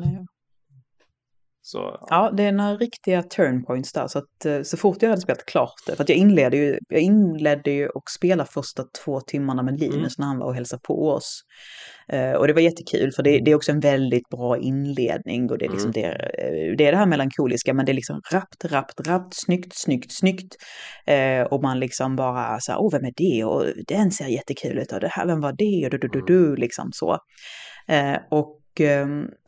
Så, Ja, det är några riktiga turnpoints där. Så att eh, så fort jag hade spelat klart det, för att jag inledde ju, jag inledde ju och spela första två timmarna med Linus Mm. när han var och hälsade på oss. Eh, och det var jättekul för det, det är också en väldigt bra inledning och det är liksom Mm. det, eh, det är det här melankoliska men det är liksom rappt, rappt, rappt, snyggt, snyggt, snyggt. Eh, och man liksom bara så här, åh vem är det? Och den ser jättekul ut och det här, vem var det? Och du, du, du, du, liksom så. Eh, och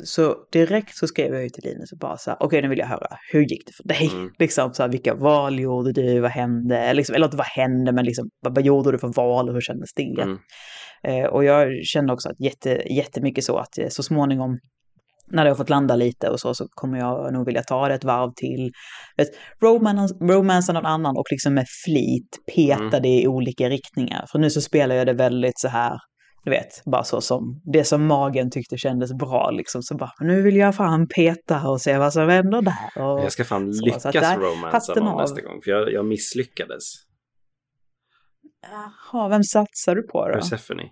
så direkt så skrev jag ju till Linus och bara så här, okej nu vill jag höra, hur gick det för dig? Mm. Liksom så här, vilka val gjorde du, vad hände? Liksom, eller inte vad hände, men liksom, vad, vad gjorde du för val och hur kändes det? mm, Eh, och jag kände också att jätte, jättemycket så att eh, så småningom när det har fått landa lite och så, så kommer jag nog vilja ta det ett varv till. Vet, romance, romansa någon annan och liksom med flit peta Mm. det i olika riktningar. För nu så spelar jag det väldigt så här, du vet, bara så som det som magen tyckte kändes bra liksom. Så bara, nu vill jag fan peta och se vad som händer där. Och, jag ska fan så, så lyckas att där- romansa någon av. nästa gång, för jag, jag misslyckades. Jaha, vem satsar du på då? Persephone.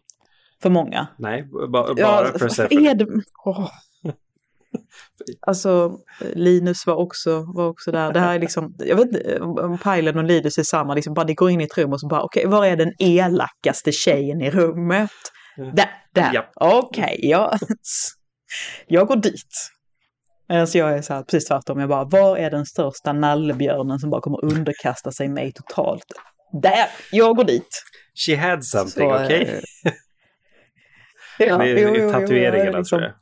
För många? Nej, b- ba, bara Ja, Persephone. är det? Åh. Alltså, Linus var också, var också där. Det här är liksom, jag vet inte om Pajlen och Linus är samma, liksom bara de går in i ett rum och så bara, okej, var är den elakaste tjejen i rummet? Där, där. Japp. Okej, jag, jag går dit. Medan jag är så här, precis tvärtom, jag bara, var är den största nallebjörnen som bara kommer underkasta sig mig totalt? Där, jag går dit. She had something, Så, eh, okej? Ja, Det är jo, tatueringarna liksom- tror jag.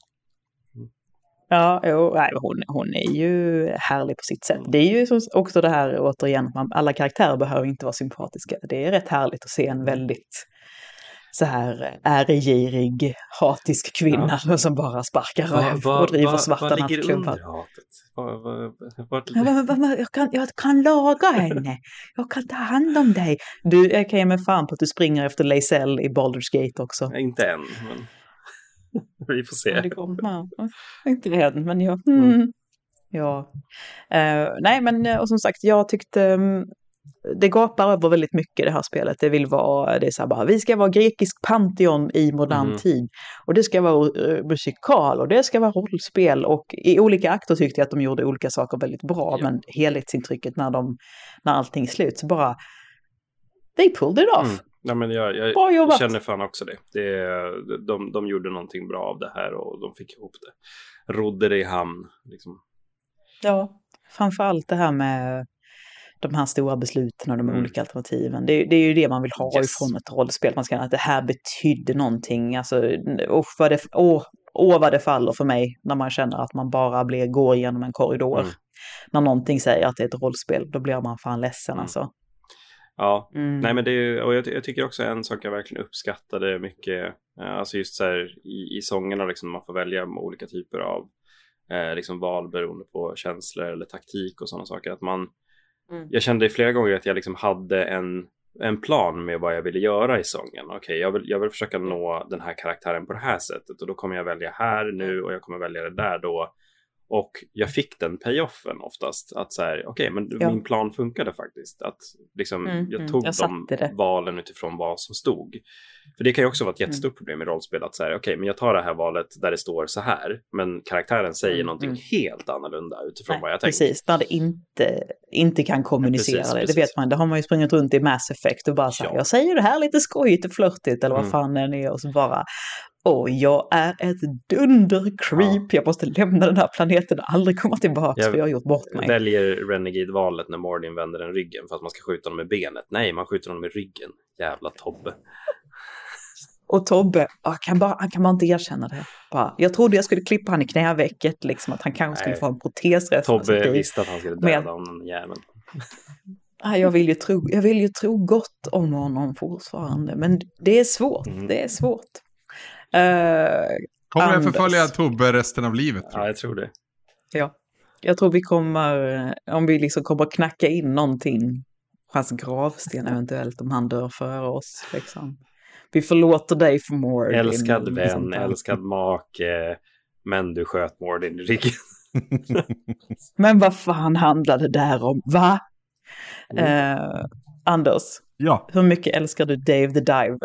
Ja, jo, nej, hon, hon är ju härlig på sitt sätt. Det är ju också det här återigen, att man, alla karaktärer behöver inte vara sympatiska. Det är rätt härligt att se en väldigt så här äregirig, hatisk kvinna som bara sparkar röv och driver vad, svarta vad ligger nattklubbar. under hatet? Ja, Jag kan, jag kan laga henne. Jag kan ta hand om dig. Du, jag kan ge mig fan på att du springer efter Lae'zel i Baldur's Gate också. Inte än, men vi får Ja, se. det kommer. Inte än, men jag... Mm. Ja. Eh, nej, men eh, och som sagt, jag tyckte mm, det gapar över väldigt mycket det här spelet. Det vill vara, det är så här bara, vi ska vara grekisk pantheon i modern Mhm. tid. Och det ska vara eh, musikal och det ska vara rollspel. Och i olika akter tyckte jag att de gjorde olika saker väldigt bra. Ja. Men helhetsintrycket när, de, när allting så bara, they pulled it off. Mm. Nej, men jag, jag, känner fan också det. det de, de gjorde någonting bra av det här och de fick ihop det. Rodde det i hamn. Liksom. Ja, framförallt det här med de här stora besluten och de Mm. olika alternativen. Det, är- det är ju det man vill ha Yes. ifrån ett rollspel. Man ska att det här betydde någonting. Alltså, åh, vad det, åh, åh vad det faller för mig när man känner att man bara blir, går igenom en korridor. Mm. När någonting säger att det är ett rollspel, då blir man fan ledsen Mm. alltså. Ja, Mm. nej men det är och jag, jag tycker också en sak jag verkligen uppskattade mycket, eh, alltså just så här i, i sångerna liksom man får välja olika typer av eh, liksom val beroende på känslor eller taktik och sådana saker. Att man, Mm. jag kände flera gånger att jag liksom hade en, en plan med vad jag ville göra i sången. Okej, jag, vill, jag vill försöka nå den här karaktären på det här sättet och då kommer jag välja här nu och jag kommer välja det där då. Och jag fick den payoffen oftast. Att så här, okej, men Ja. min plan funkade faktiskt. Att liksom, Mm, jag mm, tog jag de det. valen utifrån vad som stod. För det kan ju också vara ett Mm. jättestort problem i rollspel. Att säga, okej, men jag tar det här valet där det står så här. Men karaktären säger Mm, någonting mm. helt annorlunda utifrån Nej, vad jag tänkt. precis, när det inte, inte kan kommunicera precis, det. precis. Det vet man, det har man ju sprungit runt i Mass Effect och bara så här, Ja. jag säger det här lite skojigt och flörtigt eller vad Mm. fan det är och så bara, åh, jag är ett dunder-creep, jag måste lämna den här planeten och aldrig komma tillbaka Jag för jag har gjort bort mig. Väljer Renegade-valet när Mordin vänder den ryggen för att man ska skjuta honom med benet. Nej, man skjuter honom med ryggen. Jävla Tobbe. Och Tobbe, ah, kan bara, han kan bara inte erkänna det. Bara, jag trodde jag skulle klippa han i knävecket, liksom att han kanske skulle Nej. få en. Alltså, Tobbe visste att han skulle Men döda honom, den jäveln. Jag, vill ju tro, jag vill ju tro gott om honom fortfarande, men det är svårt. Mm. Det är svårt. Eh, Kommer jag förfölja Tobbe resten av livet? Tror Ja, jag. jag tror det. ja. Jag tror vi kommer, eh, om vi liksom kommer knacka in någonting på hans gravsten eventuellt, om han dör före oss. Liksom. Vi förlåter dig för Mord. Älskad vän, älskad make. Men du sköt Mordin i ryggen. Men vad fan handlade det där om? Va? Mm. Eh, Anders, Ja. hur mycket älskar du Dave the Diver?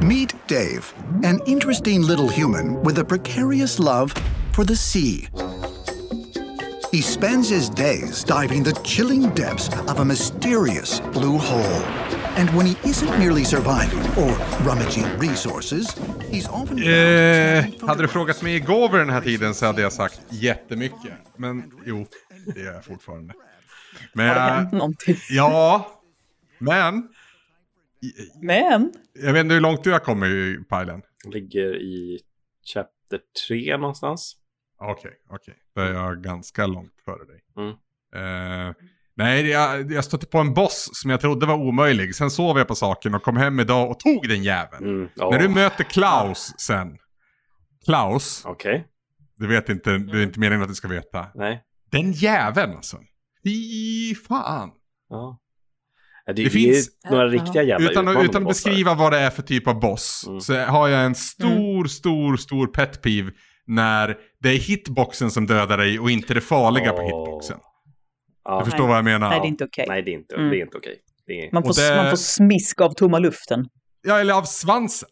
Meet Dave, an interesting little human with a precarious love for the sea. He spends his days diving the chilling depths of a mysterious blue hole. And when he isn't merely surviving or rummaging resources, he's often Eh, hade du frågat mig igår vid den här tiden så hade jag sagt jättemycket. Men jo, det gör jag fortfarande. Men, Har det hänt någonting? ja, men Men, jag vet inte hur långt du har kommit i pilen. Ligger i chapter 3 någonstans. Okej, okej. Då är jag ganska långt före dig. Mm. Eh, nej, jag, jag stötte på en boss som jag trodde var omöjlig. Sen sov jag på saken och kom hem idag och tog den jäveln. Mm. ja. När du möter Klaus sen. Klaus, Okej, du vet inte, det är inte meningen att du ska veta. nej. Den jäveln alltså. Fy fan. Ja. Ja, Det, Det finns- några riktiga jävla Utan, att- utan att bossar. beskriva vad det är för typ av boss. Mm. Så har jag en stor, stor, stor pet peeve. När det är hitboxen som dödar dig och inte det farliga på Åh. hitboxen. Ja. Du förstår vad jag menar? nej det är inte okej. Nej, det är inte, Mm. det är inte okej. Det är... Man, får, det- man får smisk av tomma luften. Ja, eller av svansen.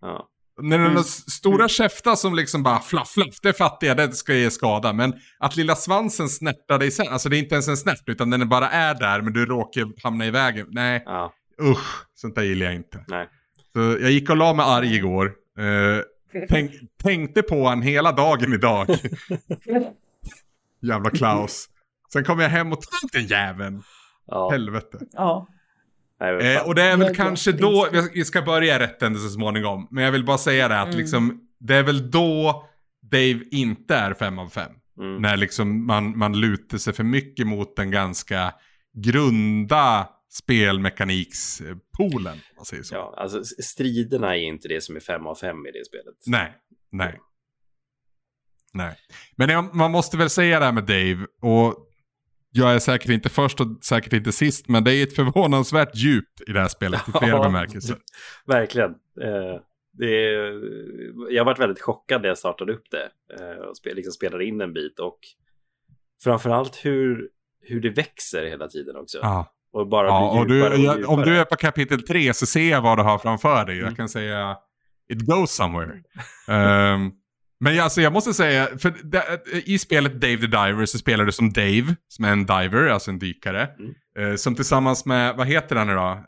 Ja. När den Mm. s- stora käftar som liksom bara flaff, flaff, det fattar jag, det ska ge skada. Men att lilla svansen snärtar dig sen, alltså det är inte ens en snärt, utan den bara är där, men du råkar hamna i vägen. Nej, ja, usch, sånt där gillar jag inte. nej. Så jag gick och la mig arg igår. Eh, tänk, tänkte på han hela dagen idag. Jävla Klaus. Sen kom jag hem och tog den jäveln. Ja. Helvete. Ja. Nej, Eh, och det är väl Jag- kanske jag- då, vi- ska börja rätt ände så småningom. Men jag vill bara säga det att Mm. liksom, det är väl då Dave inte är fem av fem. Mm. När liksom man, man lutar sig för mycket mot den ganska grunda spelmekanikspoolen. om man säger så. Ja, alltså striderna är inte det som är fem av fem i det spelet. Nej, nej. Nej. Men man måste väl säga det här med Dave. Och jag är säkert inte först och säkert inte sist. Men det är ett förvånansvärt djup i det här spelet i flera Ja, bemärkelser. Verkligen. Eh, det är, jag har varit väldigt chockad när jag startade upp det eh, och spel, liksom spelade in en bit. Och framförallt hur, hur det växer hela tiden också. Ja. Och bara Ja, blir och djupare du, och jag, djupare. om du är på kapitel 3 så ser jag vad du har framför dig. Jag Mm. kan säga it goes somewhere. Ehm, men alltså, jag måste säga, för i spelet Dave the Diver så spelar du som Dave, som är en diver, alltså en dykare. Mm. Eh, som tillsammans med, vad heter han nu då?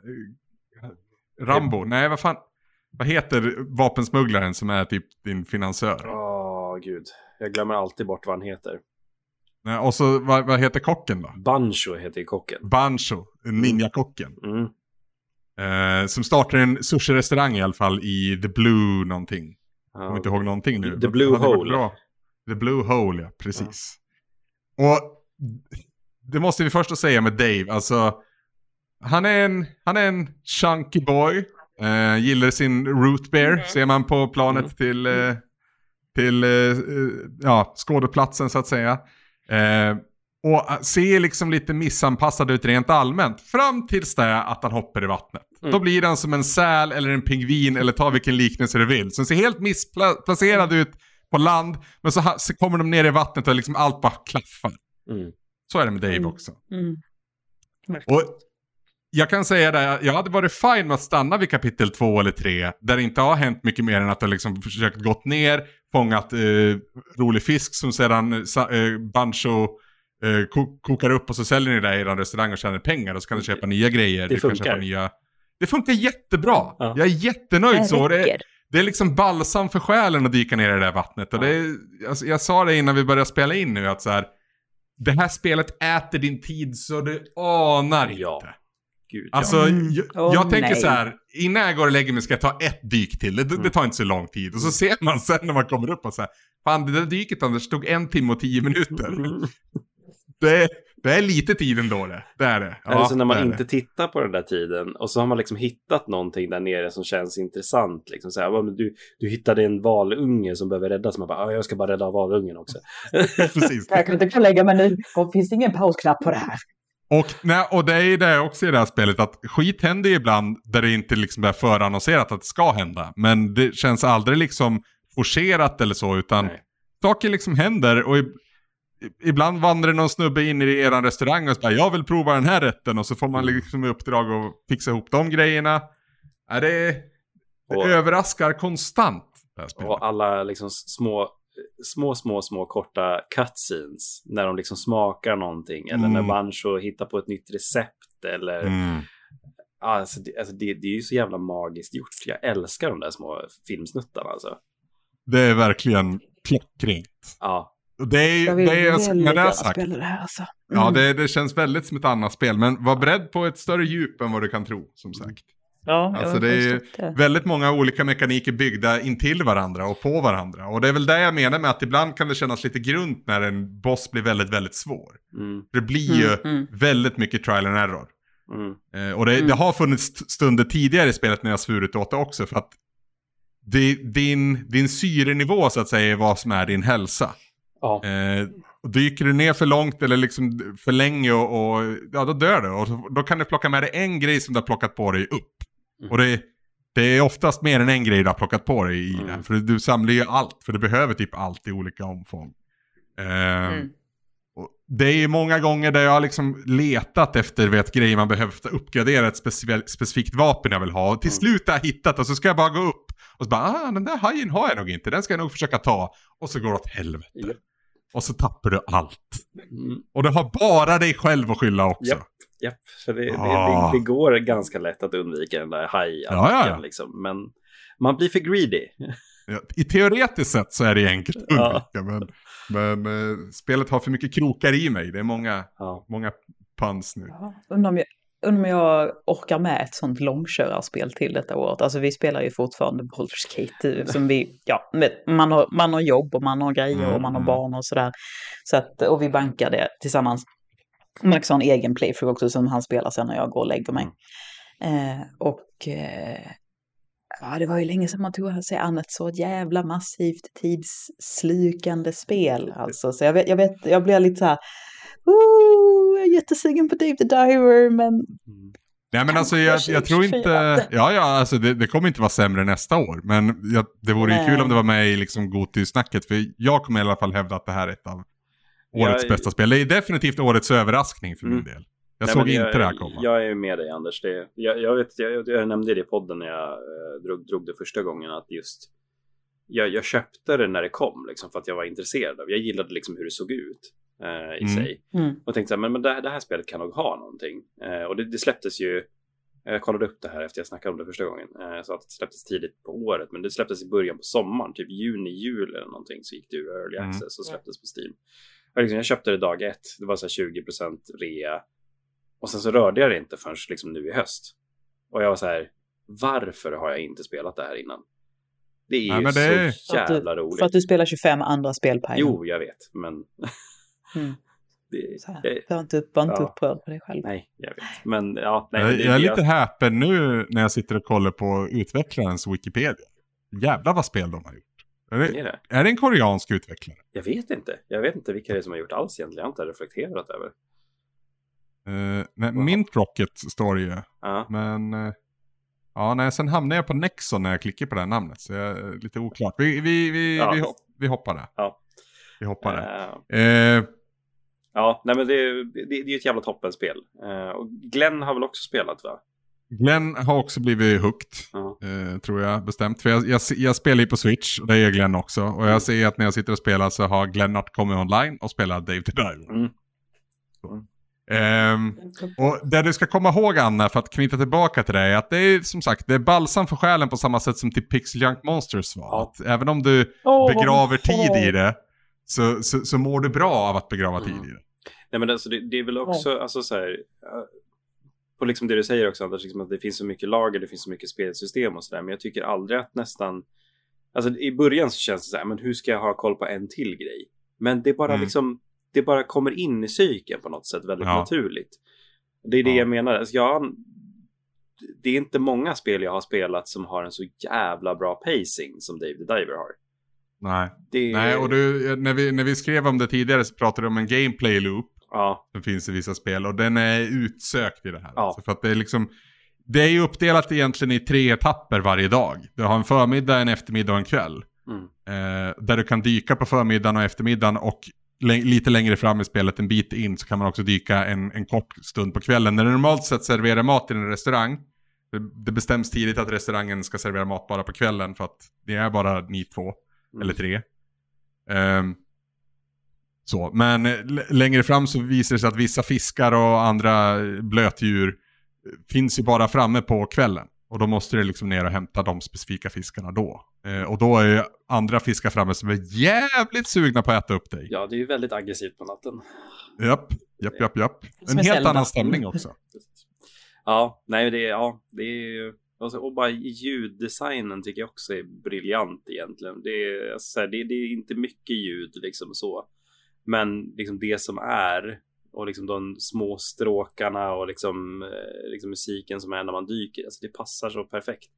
Rambo? Nej, vad fan? Vad heter vapensmugglaren som är typ din finansör? Åh, gud. Jag glömmer alltid bort vad han heter. Nej, och så, vad, vad heter kocken då? Bancho heter ju kocken. Bancho, ninjakocken. Mm. Eh, som startar en sushi-restaurang i alla fall i The Blue någonting. Jag kommer inte ihåg någonting nu. The Blue Det hade varit Hole. bra. The Blue Hole, ja. Precis. Och det måste vi först säga med Dave. Alltså, han är en, han är en chunky boy. Eh, gillar sin root beer, ser man på planet Mm. till, eh, till eh, eh, ja, skådeplatsen så att säga. Och ser liksom lite missanpassad ut rent allmänt. Fram tills det att han hoppar i vattnet. Mm. Då blir han som en säl eller en pingvin eller ta vilken liknelse du vill. Som ser helt missplacerad ut på land. Men så, så kommer de ner i vattnet och liksom allt bara klaffar. Mm. Så är det med Dave Mm. också. Mm. Och jag kan säga det, jag hade varit fine med att stanna vid kapitel två eller tre. Där det inte har hänt mycket mer än att du har liksom försökt gått ner, fångat eh, rolig fisk som sedan eh, eh, Bancho eh, ko- kokar upp och så säljer ni det i er restaurang och tjänar pengar. Och så kan du köpa nya grejer. Det du kan funkar. köpa nya... Det funkar jättebra. Ja. Jag är jättenöjd så. Det, det är liksom balsam för själen att dyka ner i det där vattnet. Och det är, alltså, jag sa det innan vi började spela in nu att så här, det här spelet äter din tid så du anar Ja. inte. Gud, Alltså, Mm. jag, jag tänker nej. så här, innan jag går och lägger mig ska jag ta ett dyk till. Det, det Mm. tar inte så lång tid. Och så ser man sen när man kommer upp och så här, fan det där dyket Anders tog en timme och tio minuter. Mm. Det, det är lite tid ändå det. Det är det. Eller så när man inte det. tittar på den där tiden och så har man liksom hittat någonting där nere som känns intressant. Liksom så här, "Ja, du, du hittade en valunge som behöver räddas. Man bara, "Ja, jag ska bara rädda valungen också. Precis. Jag kan inte lägga mig nu. Det finns ingen pausknapp på det här. Och, nej, och det är ju det också i det här spelet att skit händer ju ibland där det inte liksom är förannonserat att det ska hända. Men det känns aldrig liksom forcerat eller så utan Nej. saker liksom händer och ibland vandrar någon snubbe in i er restaurang och säger jag vill prova den här rätten och så får man liksom i uppdrag att fixa ihop de grejerna. Ja, det, det Och- överraskar konstant. Och alla liksom små, små, små, små korta cutscenes. När de liksom smakar någonting. Eller när Mm. Bancho hittar på ett nytt recept. Eller, Mm. alltså, det, alltså det, det är ju så jävla magiskt gjort. Jag älskar de där små filmsnuttarna alltså. Det är verkligen klockrent. Ja, det är, Jag vill det är, med väldigt det här gärna sagt, spela det här alltså. Ja, Mm. det, det känns väldigt som ett annat spel. Men var beredd på ett större djup än vad du kan tro, som sagt. Ja, Alltså, jag det är- det. Väldigt många olika mekaniker byggda intill varandra och på varandra. Och det är väl det jag menar med att ibland kan det kännas lite grunt när en boss blir väldigt, väldigt svår. mm, Det blir ju Mm, mm. väldigt mycket trial and error. mm, Eh, och det, Mm. det har funnits st- stunder tidigare i spelet när jag svurit åt det också. För att det, din, din syrenivå så att säga är vad som är din hälsa. Ja. Eh, och dyker du ner för långt eller liksom för länge och, och ja, då dör du. Och så- då kan du plocka med dig en grej som du har plockat på dig upp. Mm. Och det, det är oftast mer än en grej du har plockat på dig i Mm. det. För du samlar ju allt, för du behöver typ allt i olika omfång. Eh, Mm. det är många gånger där jag har liksom letat efter vet, grejer man behöver för att uppgradera ett specif- specifikt vapen jag vill ha. Och till Mm. slut har jag hittat och så ska jag bara gå upp. Och så bara, ah den där hajen har jag nog inte, den ska jag nog försöka ta. Och så går det åt helvete. Och så tappar du allt. Mm. Och du har bara dig själv att skylla också. Japp. Japp, för det, Ah. det, det går ganska lätt att undvika den där hajattacken Ja, ja, ja. liksom. Men man blir för greedy. Ja, I teoretiskt sett så är det enkelt att Ja. undvika. Men, men eh, spelet har för mycket krokar i mig. Det är många, Ja. många puns nu. Ja, Undrar om, jag, undrar om jag orkar med ett sånt långkörarspel till detta året. Alltså vi spelar ju fortfarande Baldur's Gate. Som vi, ja, man, har, man har jobb och man har grejer och man har Mm. barn och sådär. Så att, och vi bankar det tillsammans. Man också har en egen playthrough också som han spelar sen när jag går och lägger mig. Eh, och eh, ja, det var ju länge sedan man tog sig an ett så jävla massivt tidsslukande spel. Alltså, så jag vet, jag, vet, jag blir lite så här, oh, jag är jättesugen på Dave the Diver, men Nej men alltså jag, jag tror inte, 2024. ja ja alltså det, det kommer inte vara sämre nästa år. Men jag, det vore ju kul om det var med i liksom Goti-snacket. För jag kommer i alla fall hävda att det här är ett av årets Jag- bästa spel. Det är definitivt årets överraskning för min Mm. del. Jag Nej, såg inte det här komma. Jag är med dig Anders. Det, jag, jag, vet, jag, jag nämnde det i podden när jag eh, drog, drog det första gången att just jag, jag köpte det när det kom liksom, för att jag var intresserad av Jag gillade liksom hur det såg ut eh, i Mm. sig. Mm. Och tänkte så här, men, men det, här- det här spelet kan nog ha någonting. Eh, och det, det släpptes ju jag kollade upp det här efter jag snackade om det första gången. Eh, så att det släpptes tidigt på året. Men det släpptes i början på sommaren. Typ juni, juli eller någonting. Så gick det ur early Mm. access och släpptes på Steam. Liksom, jag köpte det dag ett. Det var så här 20% rea. Och sen så rörde jag det inte förrän liksom nu i höst. Och jag var så här. Varför har jag inte spelat det här innan? Det är Nej, ju men det är- så du- jävla roligt. för att du spelar 25 andra spel per Jo, jag vet. Men Mm. det, Så här, det, Var inte, var inte Ja. upprörd på dig själv. nej, jag vet. Men ja, nej. jag, det, jag är lite häpen nu när jag sitter och kollar på utvecklarens Wikipedia. Jävlar vad spel de har gjort. Är det, är det. är det en koreansk utvecklare? Jag vet inte. Jag vet inte vilka det är som har gjort alls egentligen. Jag har inte reflekterat över. Uh, nej, Wow. Mint Rocket står det ju. Ja, Men eh, ja, nej, sen hamnar jag på Nexon när jag klickar på det här namnet. Så jag lite oklart. Vi, vi, vi, Ja. vi, hopp, vi hoppar det. Ja. Vi hoppar det. Eh, Eh, ja nej men det, det, det är ju ett jävla toppenspel. Uh, och Glenn har väl också spelat va? Glenn har också blivit hooked. Ja. Eh, tror jag bestämt. För jag, jag, jag spelar ju på Switch och det gör Glenn också. Och jag ser att när jag sitter och spelar så har Glennart kommit online och spelar Dave the Diver. Mm. Ehm, och det du ska komma ihåg Anna, för att knyta tillbaka till det, är att det är som sagt, det är balsam för själen på samma sätt som till Pixel Junk Monsters var. Att även om du Åh, begraver tid i det, så, så, så mår du bra av att begrava tid Mm. i det. Nej men alltså det, det är väl också, alltså så här. På liksom det du säger också Anders, liksom att det finns så mycket lager, det finns så mycket spelsystem och sådär. Men jag tycker aldrig att nästan... Alltså i början så känns det så här, men hur ska jag ha koll på en till grej? Men det bara Mm. liksom, det bara kommer in i psyken på något sätt väldigt Ja. naturligt. Det är det Ja. jag menar. Alltså jag, det är inte många spel jag har spelat som har en så jävla bra pacing som Dave the Diver har. Nej, Det Nej och du, när, vi, när vi skrev om det tidigare så pratade du om en gameplay loop. Ja, som finns i vissa spel och den är utsökt i det här. Ja. Alltså för att det är liksom, det är ju uppdelat egentligen i tre etapper varje dag. Du har en förmiddag, en eftermiddag och en kväll. mm, Eh, där du kan dyka på förmiddagen och eftermiddagen och lite längre fram i spelet, en bit in, så kan man också dyka en, en kort stund på kvällen. När du normalt sett serverar mat i en restaurang, det, det bestäms tidigt att restaurangen ska servera mat bara på kvällen för att det är bara ni två, Mm. eller tre. Ehm, så, men eh, längre fram så visar det sig att vissa fiskar och andra eh, blötdjur eh, finns ju bara framme på kvällen. Och då måste du liksom ner och hämta de specifika fiskarna då. Eh, och då är ju andra fiskar framme som är jävligt sugna på att äta upp dig. ja, det är ju väldigt aggressivt på natten. Japp, japp, japp, japp. En helt annan stämning också. Ja, nej, det är, ja, det är ju... Och, så, och bara ljuddesignen tycker jag också är briljant egentligen. Det är, alltså, så här, det, det är inte mycket ljud liksom så. Men liksom det som är och liksom de små stråkarna och liksom, eh, liksom musiken som är när man dyker. Alltså det passar så perfekt.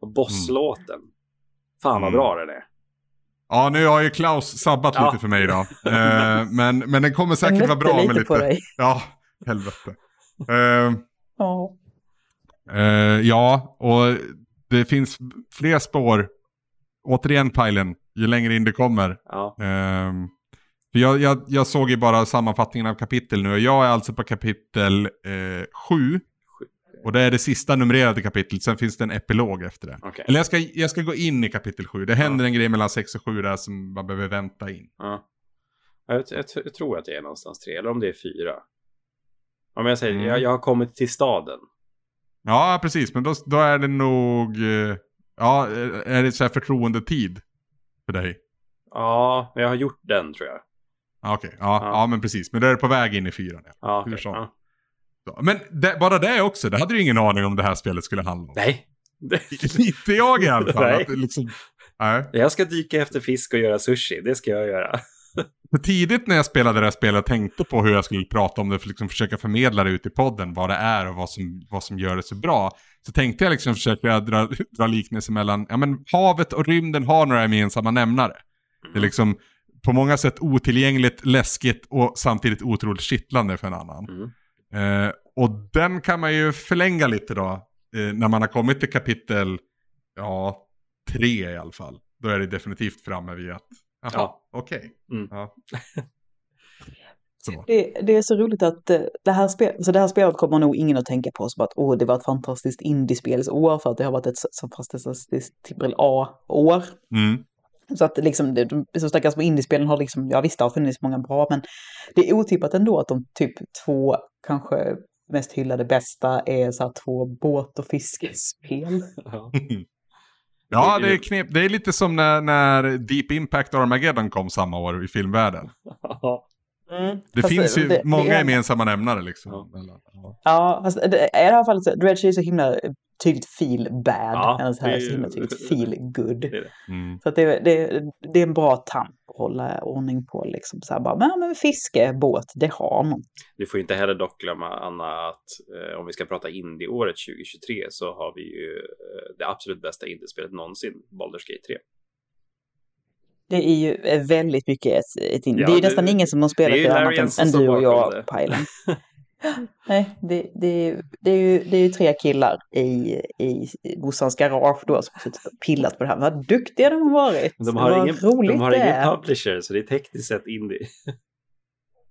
Och bosslåten. Fan vad Mm. bra den är. Ja, nu har ju Klaus sabbat Ja. lite för mig idag. Eh, men, men den kommer säkert vara bra lite med lite... på dig. Ja, helvete. Eh, Ja. Eh, ja, och det finns fler spår. Återigen Pajlen, ju längre in det kommer. Ja, Ehm, för jag, jag, jag såg ju bara sammanfattningen av kapitel nu och jag är alltså på kapitel 7. och det är det sista numrerade kapitlet, sen finns det en epilog efter det. okej. Eller jag ska, jag ska gå in i kapitel 7. Det händer en grej mellan 6 och 7 där som man behöver vänta in. Ja. Jag, jag, jag tror att det är någonstans tre, eller om det är fyra. Om jag säger, Mm. jag, jag har kommit till staden. Ja, precis, men då, då är det nog... eh, ja, är det så här förtroendetid för dig? Ja, jag har gjort den tror jag. Ja, Okej, ja, Ja. ja. men precis. Men då är det på väg in i fyran. Ja. Ja, Hur okej, så? ja. Så, Men det, bara det också, det hade du ingen aning om det här spelet skulle handla om. Nej. Inte jag i alla fall. Nej. Att liksom, nej. Jag ska dyka efter fisk och göra sushi, det ska jag göra. Tidigt när jag spelade det här spelet och tänkte på hur jag skulle prata om det för liksom försöka förmedla det ut i podden, vad det är och vad som, vad som gör det så bra. Så tänkte jag liksom försöka dra, dra liknelser mellan, ja men havet och rymden har några gemensamma nämnare. Det är liksom på många sätt otillgängligt, läskigt och samtidigt otroligt kittlande för en annan. Mm. Eh, och den kan man ju förlänga lite då, eh, när man har kommit till kapitel, ja, tre i alla fall. Då är det definitivt framme vid att, jaha, Ja. okej. Mm. Ja. Det, det är så roligt att eh, det här, spel, så det här spelet kommer nog ingen att tänka på som att åh, det var ett fantastiskt indiespelsår för att det har varit ett så- så fantastiskt trippel A-år. Mm. Så att liksom, de som stackars på indiespelen har liksom, ja visst det har funnits många bra, men det är otippat ändå att de typ två kanske mest hyllade bästa är så här två båt och fiskespel. Ja. Ja, det är, knep. det är lite som när, när Deep Impact Armageddon kom samma år i filmvärlden. Det Fast finns ju det- det många är- gemensamma nämnare liksom. Ja. Ja. Fast det, i det här fallet så, Dredge är så himla tydligt feel bad, Ja, än så här det är så himla tydligt feel good. Det är det. Mm. Så att det, det, det är en bra tamp att hålla ordning på liksom. Så här bara, men, men fiske, båt, det har man. Du får inte heller dock glömma, Anna, att eh, om vi ska prata indie-året 2023 så har vi ju eh, det absolut bästa indiespelet någonsin, Baldur's Gate 3. Det är ju eh, väldigt mycket ett, ett in- Ja, Det är ju nästan ingen som har spelat det är annat än, än som du och jag, det. Pajlen. Nej, det, det, är ju- det, är ju, det är ju tre killar i, i gossans garage då som har pillat på det här. Vad duktiga de har varit! De har, Vad ingen, roligt de har det ingen är. publisher, så det är tekniskt sett indie.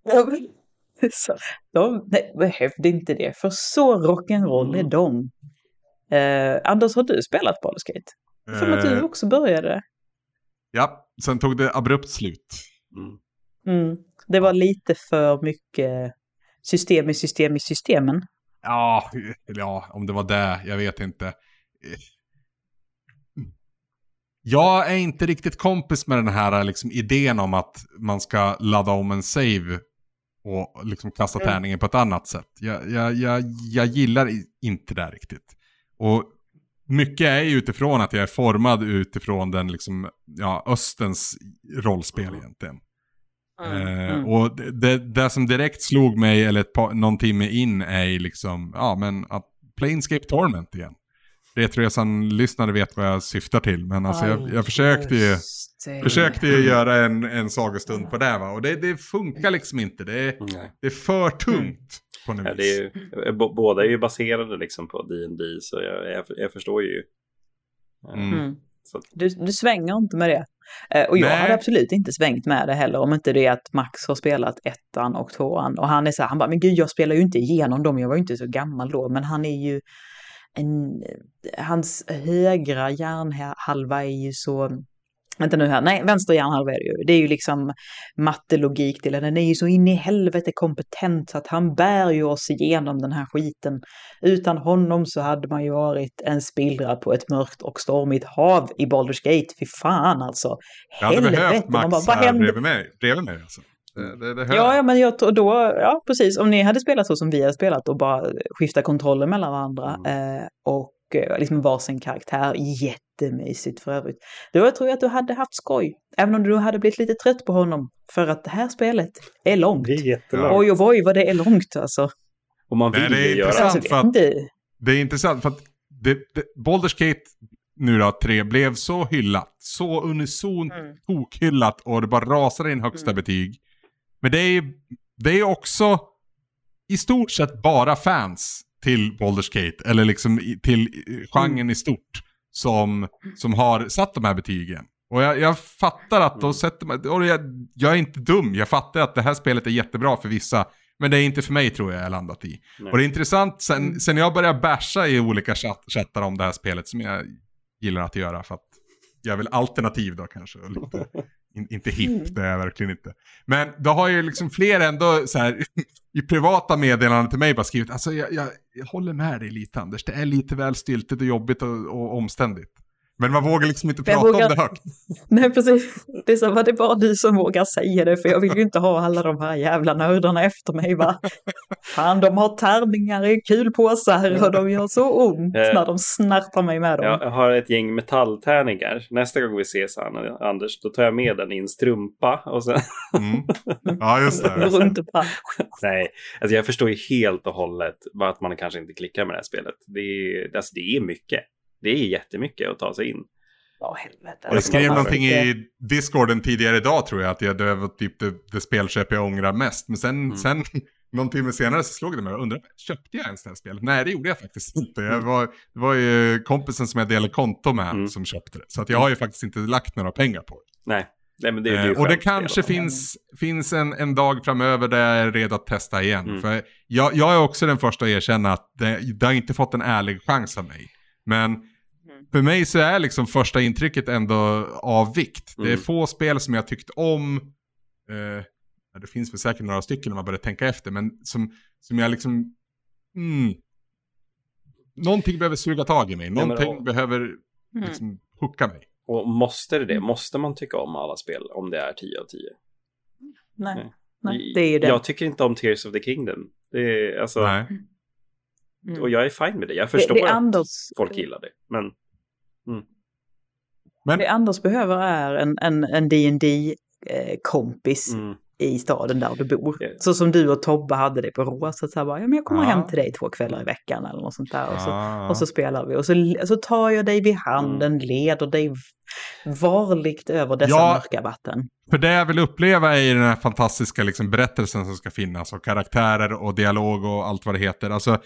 De nej, behövde inte det, för så rock'n'roll är Mm. de. Eh, Anders, har du spelat Baldur's Gate? Mig att du Eh, också började. ja, sen tog det abrupt slut. Mm. Mm. Det var lite för mycket system i system i systemen. Ja, ja, om det var det, jag vet inte. Jag är inte riktigt kompis med den här liksom, idén om att man ska ladda om en save och liksom kasta Mm. tärningen på ett annat sätt. Jag, jag, jag, jag gillar inte det riktigt. Och mycket är ju utifrån att jag är formad utifrån den liksom, ja, östens rollspel egentligen. Eh, Mm. och det, det, det som direkt slog mig, eller ett par, någon timme in, är ju liksom, ja men att Planescape Torment igen. Retroresan-lyssnare vet vad jag syftar till, men alltså jag, jag försökte ju, det. försökte ju göra en, en sagostund på det va, och det, det funkar liksom inte. Det är, det är för tungt på något Ja, det är ju, eh, båda är ju baserade liksom på D&D så jag, jag, jag förstår ju. Eh, Mm. Mm. Du, du svänger inte med det. Eh, och jag Nej. hade absolut inte svängt med det heller om inte det är att Max har spelat ettan och tvåan. Och han är så här, han bara, men gud jag spelar ju inte igenom dem, jag var ju inte så gammal då. Men han är ju, en, hans högra hjärnhalva är ju så, vänta nu här, nej vänster hjärnhalva är det ju. Det är ju liksom mattelogik till den, den är ju så in i helvete kompetent så att han bär ju oss igenom den här skiten. Utan honom så hade man ju varit en spillra på ett mörkt och stormigt hav i Baldur's Gate. Fy fan alltså. jag hade behövt Helvete, man Max bara, vad här hände? bredvid mig. Bredvid mig alltså. Det, det, Ja, ja, men jag då, ja precis, om ni hade spelat så som vi hade spelat och bara skifta kontroller mellan varandra eh, och liksom varsin karaktär, jättemysigt för övrigt. Då tror jag att du hade haft skoj, även om du hade blivit lite trött på honom, för att det här spelet är långt. det är jättelångt. Oj, oj, oj, vad det är långt alltså. Och man Nej, vill det är ju göra intressant. alltså för att- Det är intressant för att det, det, Baldur's Gate nu då, 3, blev så hyllat. Så unisont Mm. tokhyllat och det bara rasade in högsta Mm. betyg. Men det är ju det är också i stort sett bara fans till Baldur's Gate, eller liksom till genren i stort, som, som har satt de här betygen. Och jag, jag fattar att då sätter man, och jag, jag är inte dum, jag fattar att det här spelet är jättebra för vissa, men det är inte för mig tror jag jag landat i. Nej. Och det är intressant, sen, Mm. sen jag började basha i olika chatt, chattar om det här spelet, som jag gillar att göra, för att jag är väl alternativ då kanske. Och lite, in, inte Mm. hipp, det är jag verkligen inte. Men då har ju liksom fler ändå så här, i privata meddelanden till mig bara skrivit, alltså jag, jag, jag håller med dig lite Anders, det är lite väl styltigt och jobbigt och, och omständigt. Men man vågar liksom inte prata vågar- om det högt. nej precis. Det är så, vad det är bara du som vågar säga det, för jag vill ju inte ha alla de här jävla nördarna efter mig va. Fan, de har tärningar i kulpåsar och de gör så ont när de snärtar mig med dem. Jag har ett gäng metalltärningar. Nästa gång vi ses, Anna, Anders, då tar jag med den i en strumpa. Och sen... Mm. Ja, just det. Runt och Nej, alltså jag förstår ju helt och hållet att man kanske inte klickar med det här spelet. Det är, alltså det är mycket. Det är jättemycket att ta sig in. Ja, helvete. Jag skrev någonting i Discorden tidigare idag tror jag, att jag, det var typ det, det spelköp jag ångrar mest. Men sen, Mm. sen någon timme senare så slog det mig och undrade, köpte jag ens det här spelet? Nej, det gjorde jag faktiskt inte. Jag var, det var ju kompisen som jag delade konto med Mm. som köpte det. Så att jag har ju faktiskt inte lagt några pengar på det. Nej, Nej men det, det är Eh, och det kanske spel. finns, finns en, en dag framöver där jag är redo att testa igen. Mm. För jag, jag är också den första att erkänna att det, det har inte fått en ärlig chans av mig. Men för mig så är liksom första intrycket ändå av vikt. Det är Mm. få spel som jag tyckt om. Eh, ja, det finns väl säkert några stycken om man börjar tänka efter. Men som, som jag liksom... Mm, någonting behöver suga tag i mig. Någonting och- behöver Mm. liksom hooka mig. Och måste det det? Mm. Måste man tycka om alla spel om det är 10 av 10? Nej, Nej. nej, det är ju det. Jag tycker inte om Tears of the Kingdom. Det är, alltså, Nej. Mm. Och jag är fine med det. Jag det, förstår det, att Anders, folk gillar det. Men Men det Anders behöver är en, en, en D&D eh, kompis mm, i staden där du bor. Så som du och Tobbe hade det på Rosa. Så här bara, ja, men jag kommer Ja. hem till dig två kvällar i veckan eller något sånt där. Och så, Ah. och så spelar vi. Och så, så tar jag dig vid handen, leder dig varligt över dessa Ja. mörka vatten. För det jag vill uppleva är den här fantastiska liksom, berättelsen som ska finnas och karaktärer och dialog och allt vad det heter. Alltså,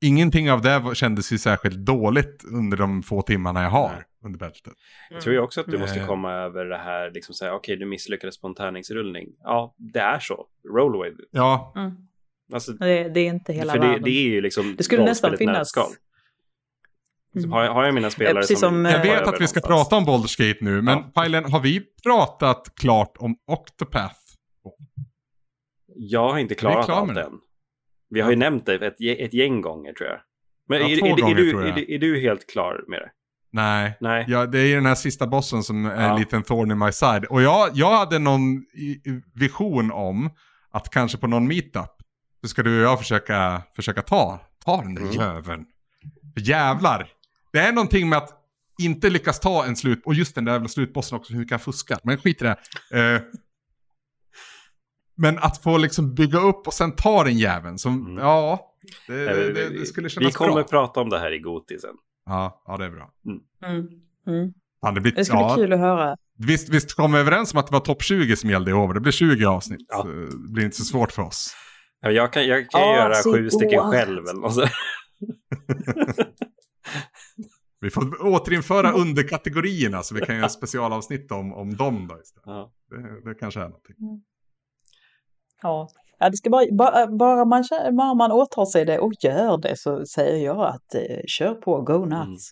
ingenting av det kändes ju särskilt dåligt under de få timmarna jag har Nej. under bältet. jag tror ju också att du måste Eh. komma över det här, liksom säga, okej, du misslyckades på en tärningsrullning. Ja, det är så. Roll away. Ja, Mm. Alltså, Det, det är inte hela för det, världen. det är ju liksom Det skulle nästan finnas... nötskal. Mm. Har, jag, har jag mina spelare precis som, eh, jag vet att vi ska någonstans? prata om Baldur's Gate nu, men Ja. Pajlen, har vi pratat klart om Octopath? Jag har inte klarat klara allt det. än. Vi har ju nämnt det ett, ett gäng gånger tror jag. Men Ja, är, är, är, gånger, du, tror jag. är, du, är du helt klar med det? Nej. Nej. Ja, det är ju den här sista bossen som är Ja. en liten thorn in my side. Och jag, jag hade någon vision att kanske på någon meetup så ska du och jag försöka, försöka ta, ta den där Mm. jäveln. För jävlar. Det är någonting med att inte lyckas ta en slut, och just den där jävla slutbossen också, hur kan jag fuska? Men skit i det. Eh, men att få liksom bygga upp och sen ta den jäveln, som, Mm. ja, det, det, vi- det, vi- det skulle Vi kännas kommer bra. prata om det här i Goti sen. Ja, ja, det är bra. Mm. Mm. Fan, det, blir, Det ska ja, bli kul att höra. Visst, visst kom vi överens om att det var topp 20 som gällde i år? Det blir 20 avsnitt. Ja. Det blir inte så svårt för oss. Ja, Jag kan, jag kan Ja, göra sju stycken själv. Eller något. Vi får återinföra underkategorierna så vi kan göra specialavsnitt om, om dem då istället. Ja. Det, det kanske är någonting. Ja. Ja, det ska bara, bara, bara, man, bara man åtar sig det och gör det så säger jag att eh, kör på, go nuts.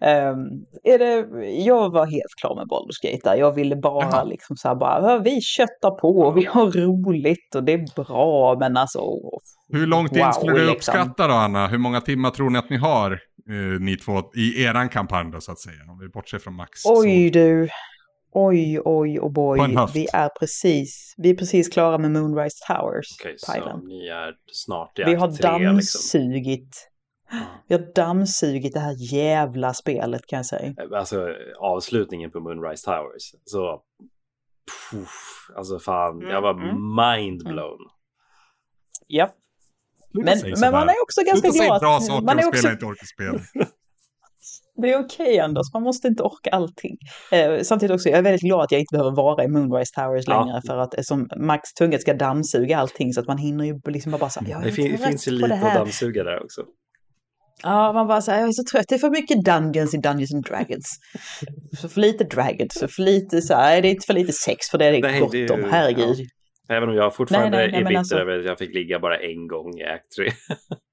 Ehm, är det, jag var helt klar med Baldur's Gate där. Jag ville bara Jaha. liksom så här bara, "Ja, vi köttar på och vi har roligt och det är bra men alltså. Hur långt in wow, skulle du liksom. uppskatta då Anna? Hur många timmar tror ni att ni har, eh, ni två, i eran kampanj då så att säga? Om vi bortser från Max. Oj Så. du. Oj, oj och boy. Vi är precis, vi är precis klara med Moonrise Towers. Okej, så Pajlen. ni är snart i Vi har tre, liksom. dammsugit. Vi har dammsugit det här jävla spelet kan jag säga. Alltså avslutningen på Moonrise Towers. Så... Puff, alltså fan, jag var Mm, mind-blown. Ja. Sluta Men, men man är också ganska Sluta säga glad. bra att- saker Man är och spela inte orkar spela. det är okej Anders, man måste inte orka allting. Eh, samtidigt också, jag är väldigt glad att jag inte behöver vara i Moonrise Towers Ja. längre för att eh, som Max Tunget ska dammsuga allting så att man hinner ju liksom bara är Det fin- finns ju lite att dammsuga där också. Ja, man bara säger jag är så trött, det är för mycket Dungeons i Dungeons and Dragons. Så för lite Dragons, så för lite så här, det är inte för lite sex för det är det Nej, gott det är ju- om, herregud. Även om jag fortfarande Nej, nej, är bitter alltså- över att jag fick ligga bara en gång i Act 3.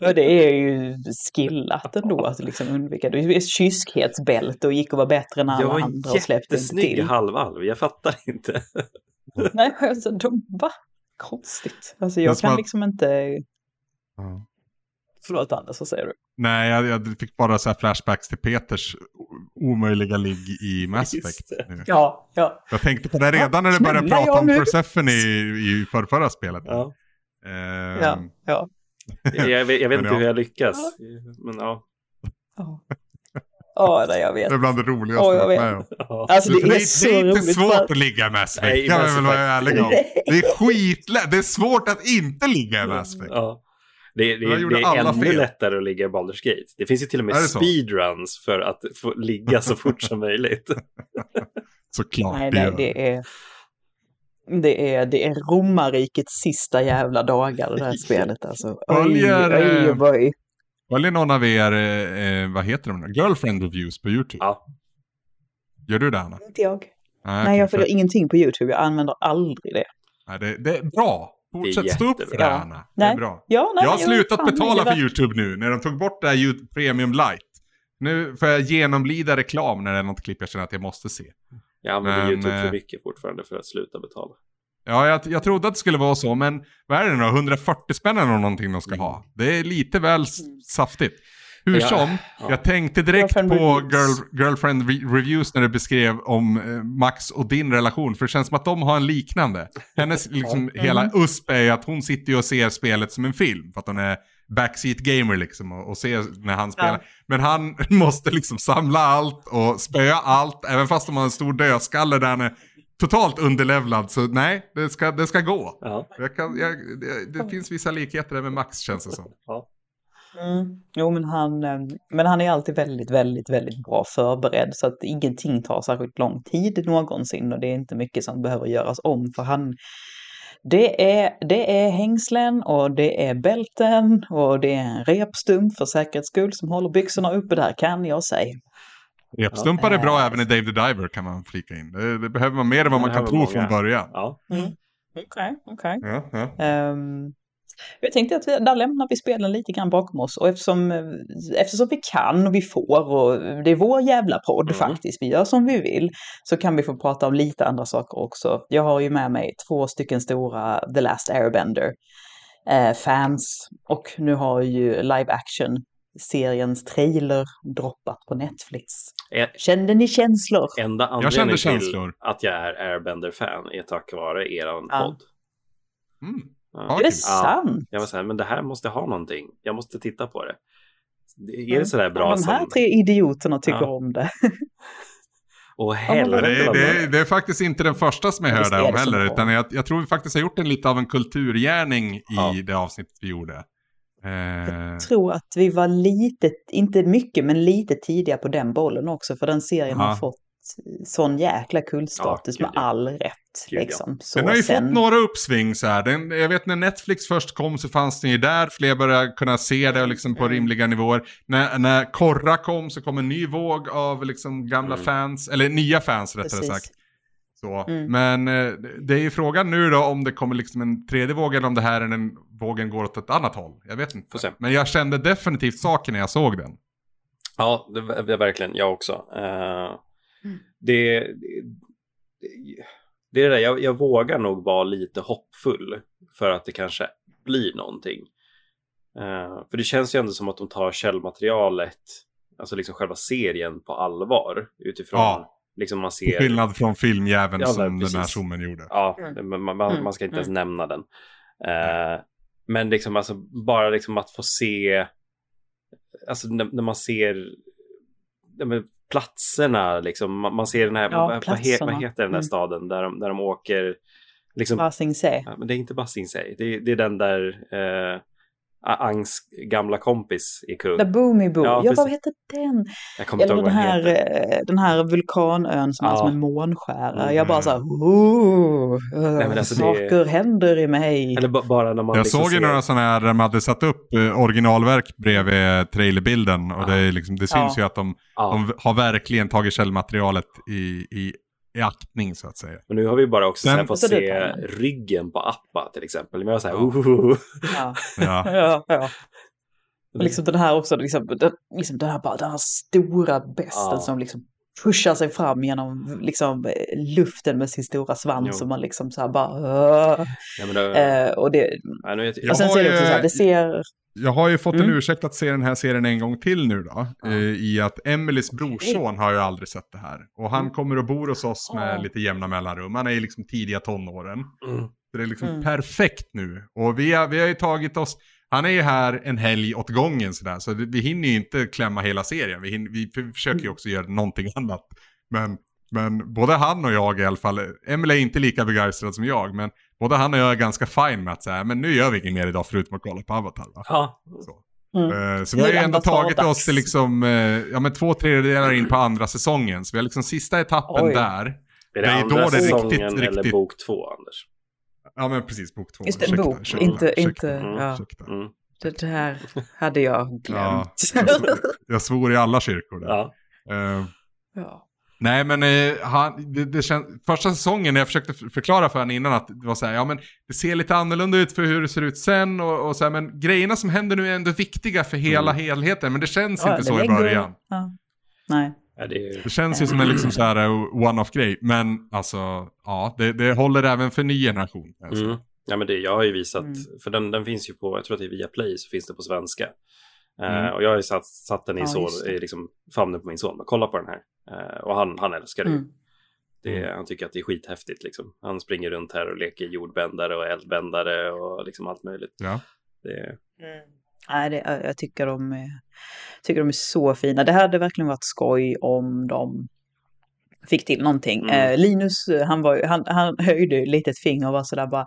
Ja, det är ju skillat ändå att liksom undvika. Det är kyskhetsbälte och gick och var bättre än Jag alla var andra och släppte inte jättesnygg till. halvalv, jag fattar inte. Nej, alltså de, va? Konstigt. Alltså jag kan att- liksom inte... Ja. Förlåt Anders, vad säger du? Nej, jag, jag fick bara så här flashbacks till Peters omöjliga ligg i Mass Effect. Ja, ja. Jag tänkte på det redan när du började prata ja, om nu. Persephone i, i förrförra spelet. Ja. Ehm, ja, ja. Jag, jag, vet- jag vet inte ja. hur jag lyckas. Men ja. Ja, ja nej, jag vet. Det är bland det roligaste Ja, jag vet. med ja. Alltså det För är så det är inte roligt. svårt att ligga i Mass Nej, kan vi väl vara ärliga om. Det är skitlätt, det är svårt att inte ligga Mass Effect. Ja. Det, det, det är ännu fel. lättare att ligga i Baldur's Gate. Det finns ju till och med det speedruns för att få ligga så fort som möjligt. Såklart Nej, det nej, det är... Det är, det är romarrikets sista jävla dagar det här spelet alltså. Oj, Följer, oj, eh, oj. Följer någon av er, eh, eh, vad heter de? Girlfriend reviews på YouTube? Ja. Gör du det Anna? Inte jag. Nej, Nej, jag följer för- ingenting på YouTube. Jag använder aldrig det. Nej, det, det är bra. Fortsätt stå upp för det. Anna. Det är bra. Ja, nej, jag har jo, slutat betala för YouTube nu när de tog bort det här YouTube Premium Lite. Nu får jag genomlida reklam när det är något klipp jag känner att jag måste se. Jag använder Men, YouTube eh, för mycket fortfarande för att sluta betala. Ja, jag, jag trodde att det skulle vara så, men vad är det nu 140 spänn eller någonting de ska ha. Det är lite väl s- saftigt. Hur Mm. Ja, som, ja. jag tänkte direkt Girlfriend på reviews. girl, Girlfriend re- Reviews när du beskrev om eh, Max och din relation. För det känns som att de har en liknande. Hennes liksom, hela USP är att hon sitter och ser spelet som en film. För att hon är backseat gamer liksom och, och ser när han spelar. Men han måste liksom samla allt och spöa allt. Även fast de har en stor dödskalle där han är totalt underlevlad. Så nej, det ska, det ska gå. Ja. Jag kan, jag, det, det finns vissa likheter där med Max känns det som. Ja. Mm. Jo, men han, eh, men han är alltid väldigt, väldigt, väldigt bra förberedd så att ingenting tar särskilt lång tid någonsin och det är inte mycket som behöver göras om för han det är, det är hängslen och det är bälten och det är en repstump för säkerhets skull som håller byxorna uppe där kan jag säga. Repstumpar är bra Ja. även i Dave the Diver kan man flika in. Det, det behöver man mer än vad man kan tro från början. Ja. Okej, okej. Ja, ja. Ehm, jag tänkte att vi, där lämnar vi spelen lite grann bakom oss och eftersom, eftersom vi kan och vi får och det är vår jävla podd Mm. faktiskt, vi gör som vi vill, så kan vi få prata om lite andra saker också. Jag har ju med mig två stycken stora The Last Airbender eh, fans och nu har ju live action seriens trailer droppat på Netflix. Eh, Kände ni känslor? Enda kände anledningen till känslor. att jag är Airbender-fan är tack vare eran Ja. podd. Mm. Ja. Är det Ja. sant? Jag var så här, men det här måste ha någonting. Jag måste titta på det. Är det sådär bra Ja, De här som... tre idioterna tycker Ja. om det. Åh helvete det, det, det är faktiskt inte den första som jag Ja, hör det om så heller. Utan jag, jag tror vi faktiskt har gjort en lite av en kulturgärning i Ja. det avsnittet vi gjorde. Eh, tror att vi var lite, inte mycket, men lite tidiga på den bollen också. För den serien Ja. har fått sån jäkla kultstatus Ja, med ja. all rätt. Gud, ja. liksom. Så den har ju sen, fått några uppsving så här. Den, jag vet när Netflix först kom så fanns den ju där. Fler började kunna se det liksom på Mm. rimliga nivåer. När, när Korra kom så kom en ny våg av liksom gamla Mm. fans. Eller nya fans rättare Precis. sagt. Så. Mm. Men eh, det är ju frågan nu då om det kommer liksom en tredje våg eller om det här är en vågen går åt ett annat håll. Jag vet inte. Men jag kände definitivt saken när jag såg den. Ja, det, det verkligen jag också. Mm. Det, det, det är det där, jag, jag vågar nog vara lite hoppfull för att det kanske blir någonting. Eh, för det känns ju ändå som att de tar källmaterialet, alltså liksom själva serien på allvar utifrån Ja. liksom man ser. skillnad från filmjäveln Ja, som den här zoomen gjorde. Ja, Mm. man, man, man Mm. ska inte ens Mm. nämna den. Eh, men liksom alltså bara liksom att få se, alltså när, när man ser platserna, liksom, man, man ser den här, Ja, vad, vad, he, vad heter den där Mm. staden där de, där de åker, liksom, Basingsé. ja, men det är inte Basingsej, det, det är den där eh, Angs gamla kompis i kung. The Boomy Boo. Ja, Ja, precis. vad heter den? Jag kommer inte Eller ihåg den här, heter. eh, den här vulkanön som är Ja. som en månskära. Mm. Jag bara så här, oh, men alltså det- saker händer i mig. Eller ba- bara när man Jag liksom såg ju ser- några sådana här där de hade satt upp eh, originalverk bredvid trailerbilden. Och det, är liksom, det syns Ja. ju att de, Ja. de har verkligen tagit källmaterialet i, i, i aktning så att säga. Men nu har vi bara också här fått se ryggen på Appa till exempel. Men jag var så här, Ja. oh, Ja, Ja. ja, ja. Och liksom den här också, liksom, den, liksom den, här, bara, den här stora besten Ja. som liksom pushar sig fram genom liksom, luften med sin stora svans Jo. och man liksom så här bara... "Åh." Ja, men det, Eh, och det, ja, nu vet, Jag och sen är det också ju- så här, det ser... Jag har ju fått en Mm. ursäkt att se den här serien en gång till nu då. Eh, I att Emelies brorson har ju aldrig sett det här. Och han kommer och bor hos oss med Åh. lite jämna mellanrum. Han är i liksom tidiga tonåren. mm. Så det är liksom Mm. perfekt nu. Och vi har, vi har ju tagit oss, han är ju här en helg åt gången sådär. Så det, vi hinner ju inte klämma hela serien. Vi, hinner, vi för- försöker ju också göra någonting annat. Men, men både han och jag i alla fall, Emily är inte lika begeistrad som jag. Men både han och jag är ganska fine med att säga, men nu gör vi inget mer idag förutom att kolla på Avatar. Va? ja. Så. Mm. Eh, Så vi har ju ändå tagit dags. oss till liksom, eh, ja men två tredjedelar in på andra säsongen. Så vi har liksom sista etappen Oj. där. Är Det det, är andra då det säsongen riktigt, eller riktigt- bok två, Anders? Ja men precis, bok två. Just det, Ursäkta, bok, ursäkta, inte- ursäkta, inte- ja. ursäkta. Mm. Det, det här hade jag Ja. glömt. Jag svor i alla kyrkor där. Ja. Eh, Ja. nej men eh, han, det, det känns, första säsongen när jag försökte förklara för honom innan att det var så här, ja men det ser lite annorlunda ut för hur det ser ut sen och, och så här, men grejerna som händer nu är ändå viktiga för hela Mm. helheten, men det känns Ja, inte det så i början. Ja. Nej. Ja, det Det känns ju som en liksom så här eh, one-off grej, men alltså ja, det, det håller även för ny generation. Alltså. mm. Ja, men det, jag har ju visat, Mm. för den, den finns ju på, jag tror att det är via Play så finns det på svenska. Eh, Mm. och jag har ju satt, satt den i, Ja, son, i liksom, famnen på min son, och kolla på den här. Eh, och han, han älskar det. Mm. Det, han tycker att det är skithäftigt liksom. Han springer runt här och leker jordbändare och eldbändare och liksom allt möjligt. Ja. Det, Nej, det, jag tycker de, är, tycker de är så fina. Det hade verkligen varit skoj om de fick till någonting. Mm. Eh, Linus, han, var, han, han höjde lite ett finger och var sådär bara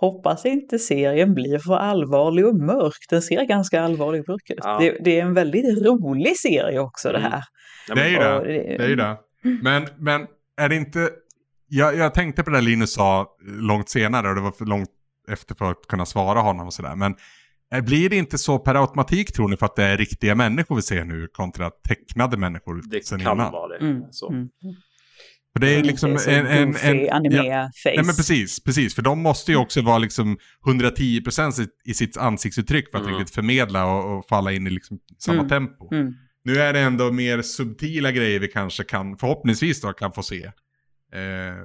Hoppas inte serien blir för allvarlig och mörk. Den ser ganska allvarlig och mörk ut. Ja. Det, det är en väldigt rolig serie också det Mm. här. ja, Det är ju det. Och Det är ju det. Men, men är det inte... Jag, jag tänkte på det Linus sa långt senare och det var för långt efter för att kunna svara honom och sådär. Men eh, blir det inte så per automatik tror ni för att det är riktiga människor vi ser nu kontra tecknade människor det sen kan innan? vara det. Mm. Så. Mm. För det är liksom en... en, goofy en anime-face. Nej men precis, precis. För de måste ju också vara liksom 110% i sitt ansiktsuttryck för att Mm. riktigt förmedla och, och falla in i liksom samma Mm. tempo. Mm. Nu är det ändå mer subtila grejer vi kanske kan, förhoppningsvis då, kan få se. Eh,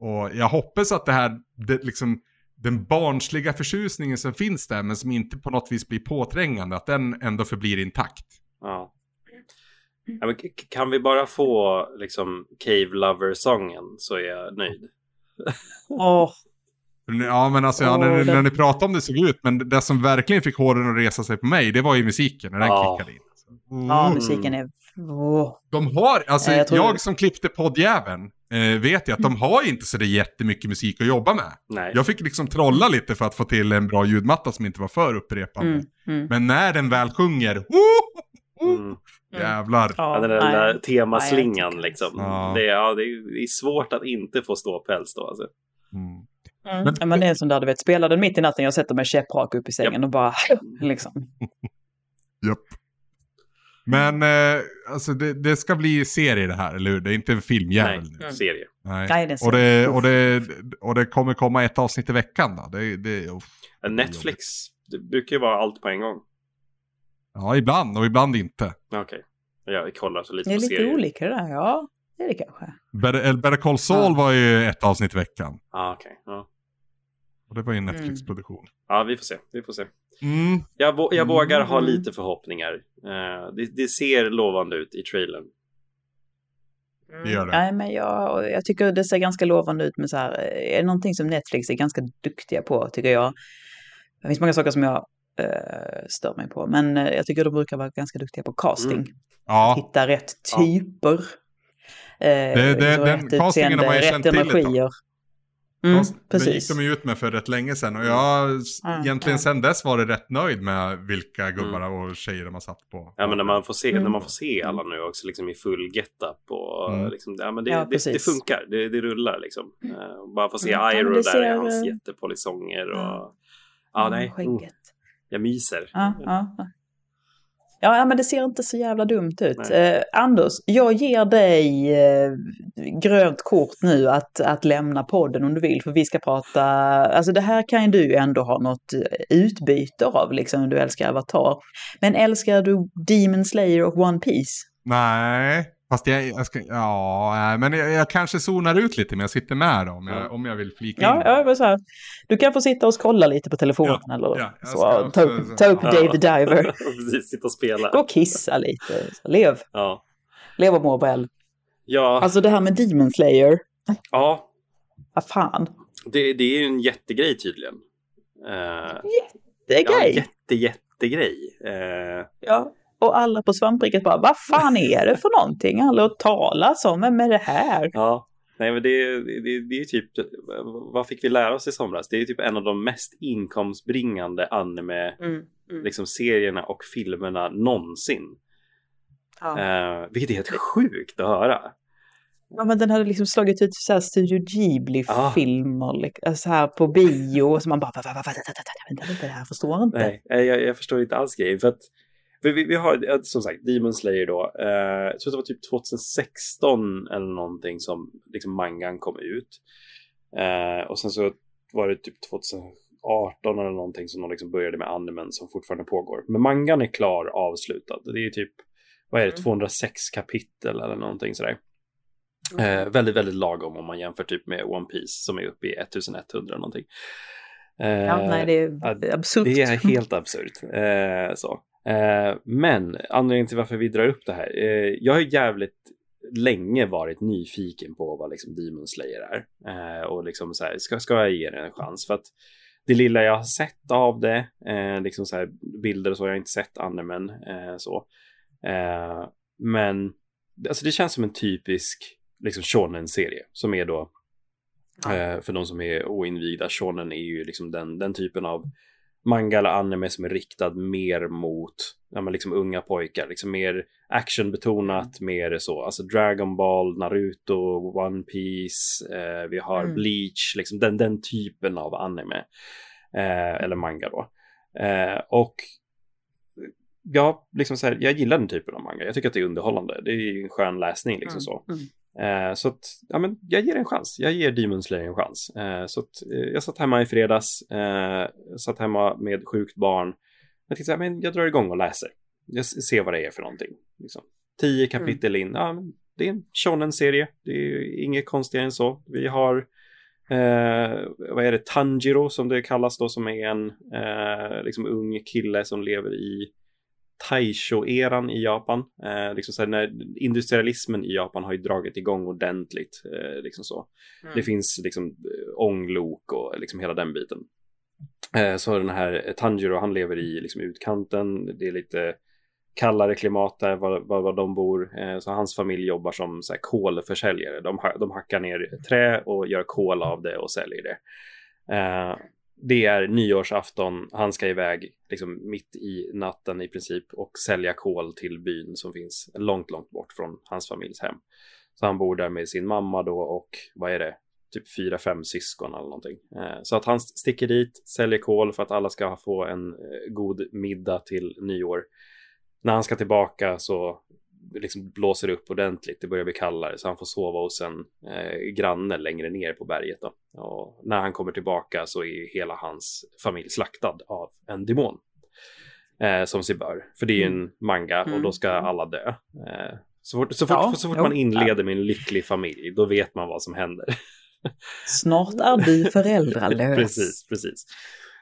och jag hoppas att det här, det, liksom, den barnsliga förtjusningen som finns där, men som inte på något vis blir påträngande, att den ändå förblir intakt. Ja. Ja, kan vi bara få liksom Cave Lover-sången så är jag nöjd. Åh, Ja men alltså, ja, när, det- när ni pratade om det såg ut, men det som verkligen fick håren att resa sig på mig, det var ju musiken, när den Ja. kickade in. Alltså. ja, Mm. musiken är... De har, alltså Ja, jag jag, som klippte poddjäveln, eh, vet ju att de har inte så det jättemycket musik att jobba med. Nej. Jag fick liksom trolla lite för att få till en bra ljudmatta som inte var för upprepande. Mm, mm. Men när den väl sjunger, oh, oh, Mm. jävlar. Ja, den där, där temaslingan liksom. Ja. Det, är, ja, det, är, svårt att inte få ståpäls då. Alltså. Mm. Mm. Men- ja, men det är som där, du vet, spelar den mitt i natten, jag sätter mig käpprak upp i sängen och bara liksom. Japp. Men eh, alltså det, det ska bli serie det här, eller hur? Det är inte en filmjävel Nej, nu. serie. Nej. Nej, det är och, det, serie. och, det, och det kommer komma ett avsnitt i veckan då? Det, det, uff. Netflix, det brukar ju vara allt på en gång. Ja, ibland och ibland inte. Okej. Jag kollar så lite Det är på lite serier. olika det där, ja. Det är det kanske. Better, Better Call Saul Ja. var ju ett avsnitt i veckan. Ah, okej. Ja. Och det var ju en Mm. Netflix-produktion. ja, vi får se. Vi får se. Mm. Jag, jag vågar ha Mm. lite förhoppningar. Eh, det, det ser lovande ut i trailern. Det gör det. Nej, men jag, jag tycker det ser ganska lovande ut med så här, eh, är det någonting som Netflix är ganska duktiga på, tycker jag. Det finns många saker som jag eh, stör mig på, men jag tycker de brukar vara ganska duktiga på casting. Mm. Ja, Hitta rätt typer. Eh, det- liksom den rätt castingen har man ju utseende, känt rätt till ett tag. energier. Mm, det gick de ju ut med för rätt länge sedan. Och jag har s- Ja, egentligen ja. sen dess varit rätt nöjd med vilka gubbar och tjejer de har satt på. Ja, men när man får se, Mm. när man får se alla nu också liksom i full getup och Mm. liksom, ja, men det, Ja, det, det funkar. Det, det rullar liksom. Eh, bara få se Mm. Ja, där i hans jättepolisonger och ja. ja, Mm, nej. Oh, jag myser. Ja, ja. Ja. Men det ser inte så jävla dumt ut. Eh, Anders, jag ger dig eh, grönt kort nu att, att lämna podden om du vill, för vi ska prata, alltså det här kan ju du ändå ha något eh, utbyte av, liksom, om du älskar Avatar. Men älskar du Demon Slayer och One Piece? Nej, Fast jag, jag ska, ja, men jag, jag kanske zonar ut lite men jag sitter med då, om jag, Ja. om jag vill flika Ja, in. ja men så här. Du kan få sitta och kolla lite på telefonen Ja, eller ja, så. Ta också- upp, ta upp Ja. Dave the Diver. Precis, sitta och spela. Gå och kissa lite. Lev. Ja. Lev och må väl. Ja, Alltså det här med Demon Slayer. ja Vad fan. det, det är ju en jättegrej tydligen. Det är ja, jätte, jättegrej. Uh, Ja. Och alla på svampriket bara, vad fan är det för någonting? Alla har talas om, vem är det här? ja, nej men det, det, det är ju typ, vad fick vi lära oss i somras? Det är ju typ en av de mest inkomstbringande anime Mm. liksom serierna och filmerna någonsin. Ja. Eh, vilket är helt sjukt att höra. ja, men den hade liksom slagit ut så här Studio Ghibli-filmer liksom, alltså här på bio. Så man bara, "Va, va, va, va, vänta, vänta, vänta, det här förstår jag inte. Nej, eh, jag, jag förstår inte alls grejen. För att för vi, vi har eh, som sagt Demon Slayer då. Eh, jag tror det var typ 2016 eller någonting som liksom mangan kom ut. Eh, och sen så var det typ 2018 eller någonting som de liksom började med animen som fortfarande pågår. Men mangan är klar, avslutad. Det är typ, vad är det, 206 kapitel eller någonting sådär. Eh, väldigt, väldigt lagom om man jämför typ med One Piece som är uppe i 1100 någonting. Eh, Ja, nej, det är ja, absurt. det är helt absurt. Eh, så. Eh, men anledningen till varför vi drar upp det här. Eh, jag har jävligt länge varit nyfiken på vad liksom Demon Slayer är. Eh, och liksom så här, ska, ska jag ge det en chans? För att det lilla jag har sett av det, liksom så här, bilder och så, jag har inte sett animen. Så. Men alltså det känns som en typisk liksom shonen-serie som är då för de som är oinvigda, shonen är ju liksom den, den typen av manga eller anime som är riktad mer mot ja, men liksom unga pojkar. Liksom mer actionbetonat, mer så. Alltså Dragon Ball, Naruto, One Piece, eh, vi har Mm. Bleach, liksom den, den typen av anime. Eh, eller manga då. Eh, och ja, liksom så här, jag gillar den typen av manga. Jag tycker att det är underhållande. Det är ju en skön läsning liksom så. Mm. Eh, så att, ja men jag ger en chans. Jag ger Demon Slayer en chans. Eh, så att, eh, jag satt hemma i fredags, satt hemma med sjukt barn. Jag tänkte så men jag drar igång och läser. Jag ser vad det är för någonting. Liksom. Tio kapitel in, ja, men det är en shonen-serie. Det är inget konstigare än så. Vi har, eh, vad är det, Tanjiro som det kallas då, som är en eh, liksom ung kille som lever i Taisho-eran i Japan. Eh, liksom så när industrialismen i Japan har ju dragit igång ordentligt. Eh, liksom så. Det finns liksom eh, ånglok och liksom hela den biten. Eh, så den här eh, Tanjiro, han lever i liksom utkanten. Det är lite kallare klimat där var, var, var de bor. Eh, så hans familj jobbar som så här, kolförsäljare. De, de hackar ner trä och gör kol av det och säljer det. Det är nyårsafton, han ska iväg liksom mitt i natten i princip och sälja kol till byn som finns långt, långt bort från hans familjs hem. Så han bor där med sin mamma då och vad är det? Typ fyra, fem syskon eller någonting. Eh, så att han sticker dit, säljer kol för att alla ska få en eh, god middag till nyår. När han ska tillbaka så liksom blåser upp ordentligt. Det börjar bli kallare så han får sova hos en eh, granne längre ner på berget. Då. Och när han kommer tillbaka så är hela hans familj slaktad av en demon. Eh, som sig bör. För det är ju en manga och då ska alla dö. Eh, så fort, så fort, Ja, så fort jo. man inleder med en lycklig familj, då vet man vad som händer. Snart är du föräldralös. precis, precis.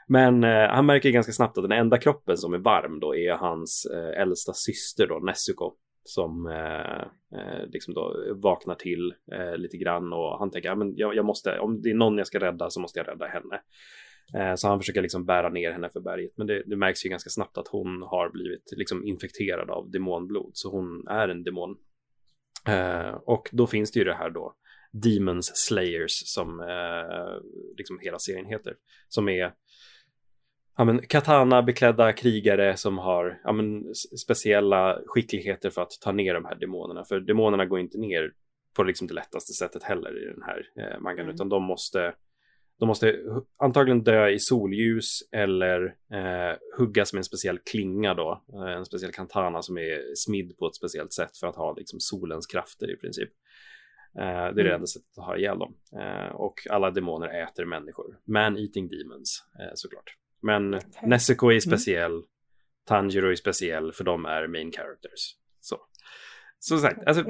Men eh, han märker ganska snabbt att den enda kroppen som är varm då är hans eh, äldsta syster då, Nezuko. Som eh, eh, liksom då vaknar till eh, lite grann och han tänker, ja, men jag, jag måste, om det är någon jag ska rädda så måste jag rädda henne. Eh, så han försöker liksom bära ner henne för berget. Men det, det märks ju ganska snabbt att hon har blivit liksom infekterad av demonblod. Så hon är en demon. Eh, och då finns det ju det här då, Demons Slayers som eh, liksom hela serien heter. Som är ja, men, katana beklädda krigare som har ja, men, speciella skickligheter för att ta ner de här demonerna. För demonerna går inte ner på liksom det lättaste sättet heller i den här eh, mangan, Mm. utan de måste de måste antagligen dö i solljus eller eh, huggas med en speciell klinga då. Eh, en speciell kantana som är smidd på ett speciellt sätt för att ha liksom, solens krafter i princip. Eh, det är det Mm. enda sättet att ha ihjäl dem. Eh, och alla demoner äter människor. Man-eating demons, såklart. Men Nezuko är speciell, Tanjiro är speciell, för de är main characters. Så, som sagt, alltså,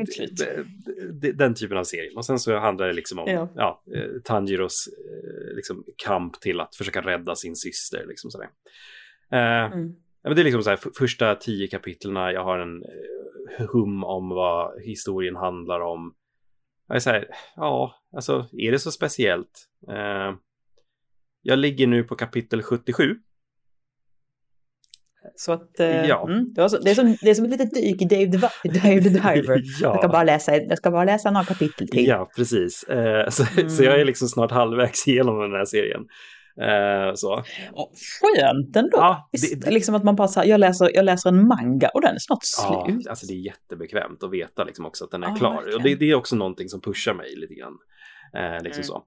den typen av serie. Och sen så handlar det liksom om Ja. ja. eh, Tanjiros eh, liksom, kamp till att försöka rädda sin syster. Liksom sådär. Eh, Mm. ja, men det är liksom så här, första tio kapitlerna, jag har en hum om vad historien handlar om. Jag är så här, ja, alltså är det så speciellt? Eh, jag ligger nu på kapitel 77. Så att, eh, Ja. mm, det, så, det, är som, det är som ett litet dyk i Dave the, Dave the Diver. Jag, ska bara läsa, jag ska bara läsa några kapitel till. Ja, precis. Eh, så, Mm. så jag är liksom snart halvvägs igenom den här serien. Eh, så. Och skönt ändå. Ja, Visst, det- det- liksom att man bara så här, jag läser, jag läser en manga och den är snart Ja, slut. alltså det är jättebekvämt att veta liksom också att den är Ja, klar. verkligen. Och det, det är också någonting som pushar mig lite grann. Eh, liksom Mm. så.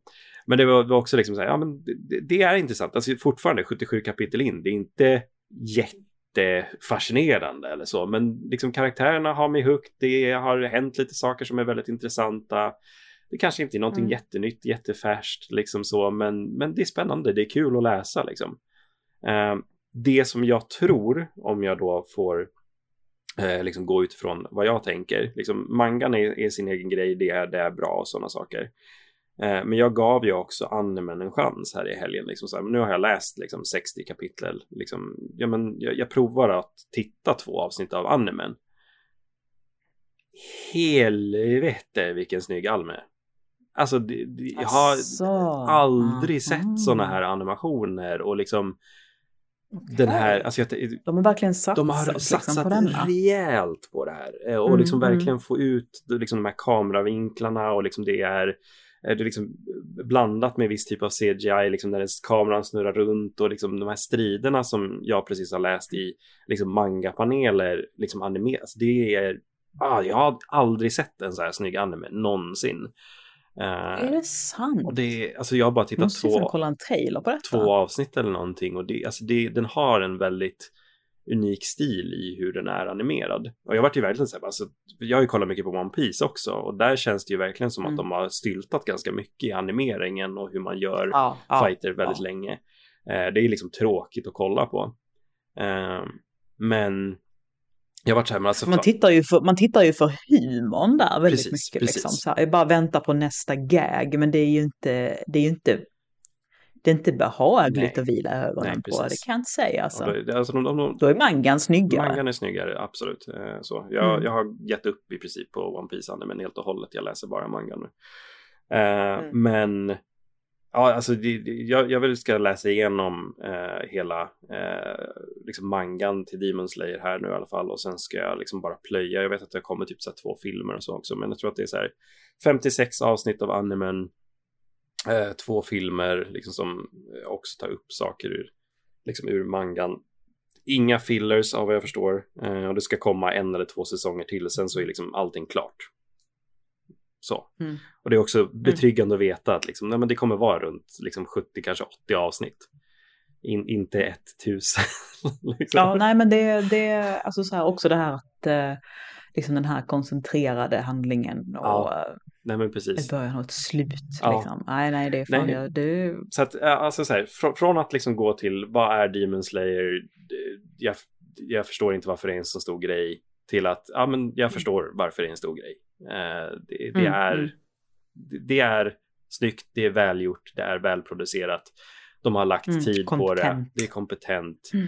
Men det var, var också liksom så här, ja men det, det är intressant. Alltså fortfarande 77 kapitel in, det är inte jättefascinerande eller så. Men liksom karaktärerna har mig hooked, det har hänt lite saker som är väldigt intressanta. Det kanske inte är någonting Mm. jättenytt, jättefärskt liksom så, men, men det är spännande, det är kul att läsa liksom. Eh, det som jag tror, om jag då får eh, liksom gå utifrån vad jag tänker. Liksom, mangan är, är sin egen grej, det är, det är bra och sådana saker. Eh, men jag gav ju också animen en chans här i helgen. Liksom, så här, nu har jag läst liksom, 60 kapitel. Liksom, ja, men jag, jag provar att titta två avsnitt av animen. Helvete vilken snygg anime. Alltså, det, det, jag har Asså. aldrig Mhm. sett sådana här animationer och liksom den här, alltså jag, De har verkligen satsat, de har liksom, satsat på denna. rejält på det här eh, och Mm, liksom mm. verkligen få ut liksom de här kameravinklarna och liksom det är är det liksom blandat med viss typ av CGI, liksom när kameran snurrar runt och liksom de här striderna som jag precis har läst i liksom manga-paneler liksom animeras. Det är, ah, jag har aldrig sett en så här snygg anime någonsin. Eh, Är det sant? och det alltså jag har bara tittat två, kolla en trailer på detta. två avsnitt eller någonting och det, alltså det, den har en väldigt unik stil i hur den är animerad. Och jag vart ju verkligen så här, alltså, jag har ju kollat mycket på One Piece också och där känns det ju verkligen som Mm. att de har styltat ganska mycket i animeringen och hur man gör ja, ja, fighter väldigt ja. länge. Eh, det är liksom tråkigt att kolla på. Eh, men jag vart så här, men alltså, Man tittar, ju för, man tittar ju för humorn där väldigt Precis, mycket. precis. Liksom, så här, jag bara väntar på nästa gag, men det är ju inte, det är ju inte, det är inte behagligt Nej. att vila ögonen Nej, på. Det kan jag inte säga alltså. då, alltså, de, de, de, Då är mangan snyggare. Mangan är snyggare, absolut. Eh, Så jag, Mm. jag har gett upp i princip på One piece men helt och hållet. Jag läser bara mangan nu. Eh, Mm. Men ja, alltså det, det, jag, jag vill ska läsa igenom eh, hela eh, liksom mangan till Demon Slayer här nu i alla fall och sen ska jag liksom bara plöja. Jag vet att det kommer typ så här två filmer och så också, men jag tror att det är så här 56 avsnitt av animen, eh, två filmer liksom som också tar upp saker ur, liksom ur mangan Inga fillers av vad jag förstår. Eh, och det ska komma en eller två säsonger till. Sen så är liksom allting klart. Så. Mm. Och det är också betryggande att veta att liksom, nej, men det kommer vara runt liksom 70, kanske 80 avsnitt. In, inte 1000. liksom. Ja, nej men det, det alltså så här också det här att eh, liksom den här koncentrerade handlingen och Ja, eh, Nej men precis. början och ett slut. Ja. Liksom. Nej, nej, det är fan, Nej. jag, det, Så att, alltså så här, från, från att liksom gå till vad är Demon Slayer? Jag, jag förstår inte varför det är en så stor grej. Till att, ja men jag förstår varför det är en stor grej. Eh, det, det Mm, är, mm. det, det är snyggt, det är välgjort, det är välproducerat. De har lagt Mm, tid på det, kompetent. det är kompetent. Mm.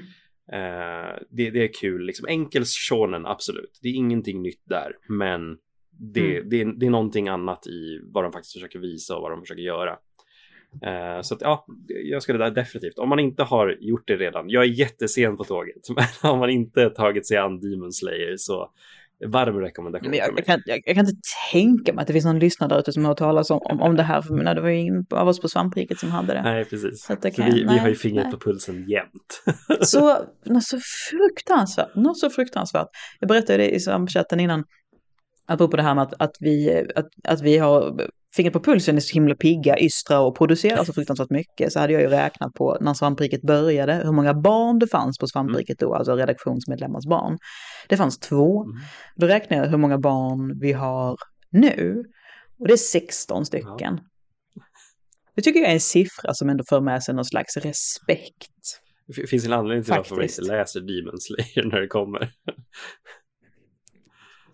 Eh, det, det är kul, liksom enkel shonen, absolut. Det är ingenting nytt där, men det, Mm. det, är, det är någonting annat i vad de faktiskt försöker visa och vad de försöker göra. Eh, så att ja, jag skulle där definitivt, om man inte har gjort det redan, jag är jättesen på tåget, men om man inte tagit sig an Demon Slayer så varm rekommendation Men för jag, mig. jag, kan, jag, jag kan inte tänka mig att det finns någon lyssnare där ute som har talas om, om, om det här. För menar, det var ju ingen av oss på svampriket som hade det. Nej, precis. Så det Så kan- vi, vi nej, har ju fingret nej. på pulsen jämt. Så, något så fruktansvärt, något så fruktansvärt. Jag berättade det i chatten innan, apropå det här med att, att, vi, att, att vi har fingret på pulsen är så himla pigga, ystra och producerar så fruktansvärt mycket. Så hade jag ju räknat på när svampriket började, hur många barn det fanns på svampriket då, alltså redaktionsmedlemmars barn. Det fanns två. Mm. Då räknar jag hur många barn vi har nu. Och det är 16 stycken. Det tycker jag är en siffra som ändå för med sig någon slags respekt. Det finns en anledning till varför man Faktiskt. inte läser Demon Slayer när det kommer.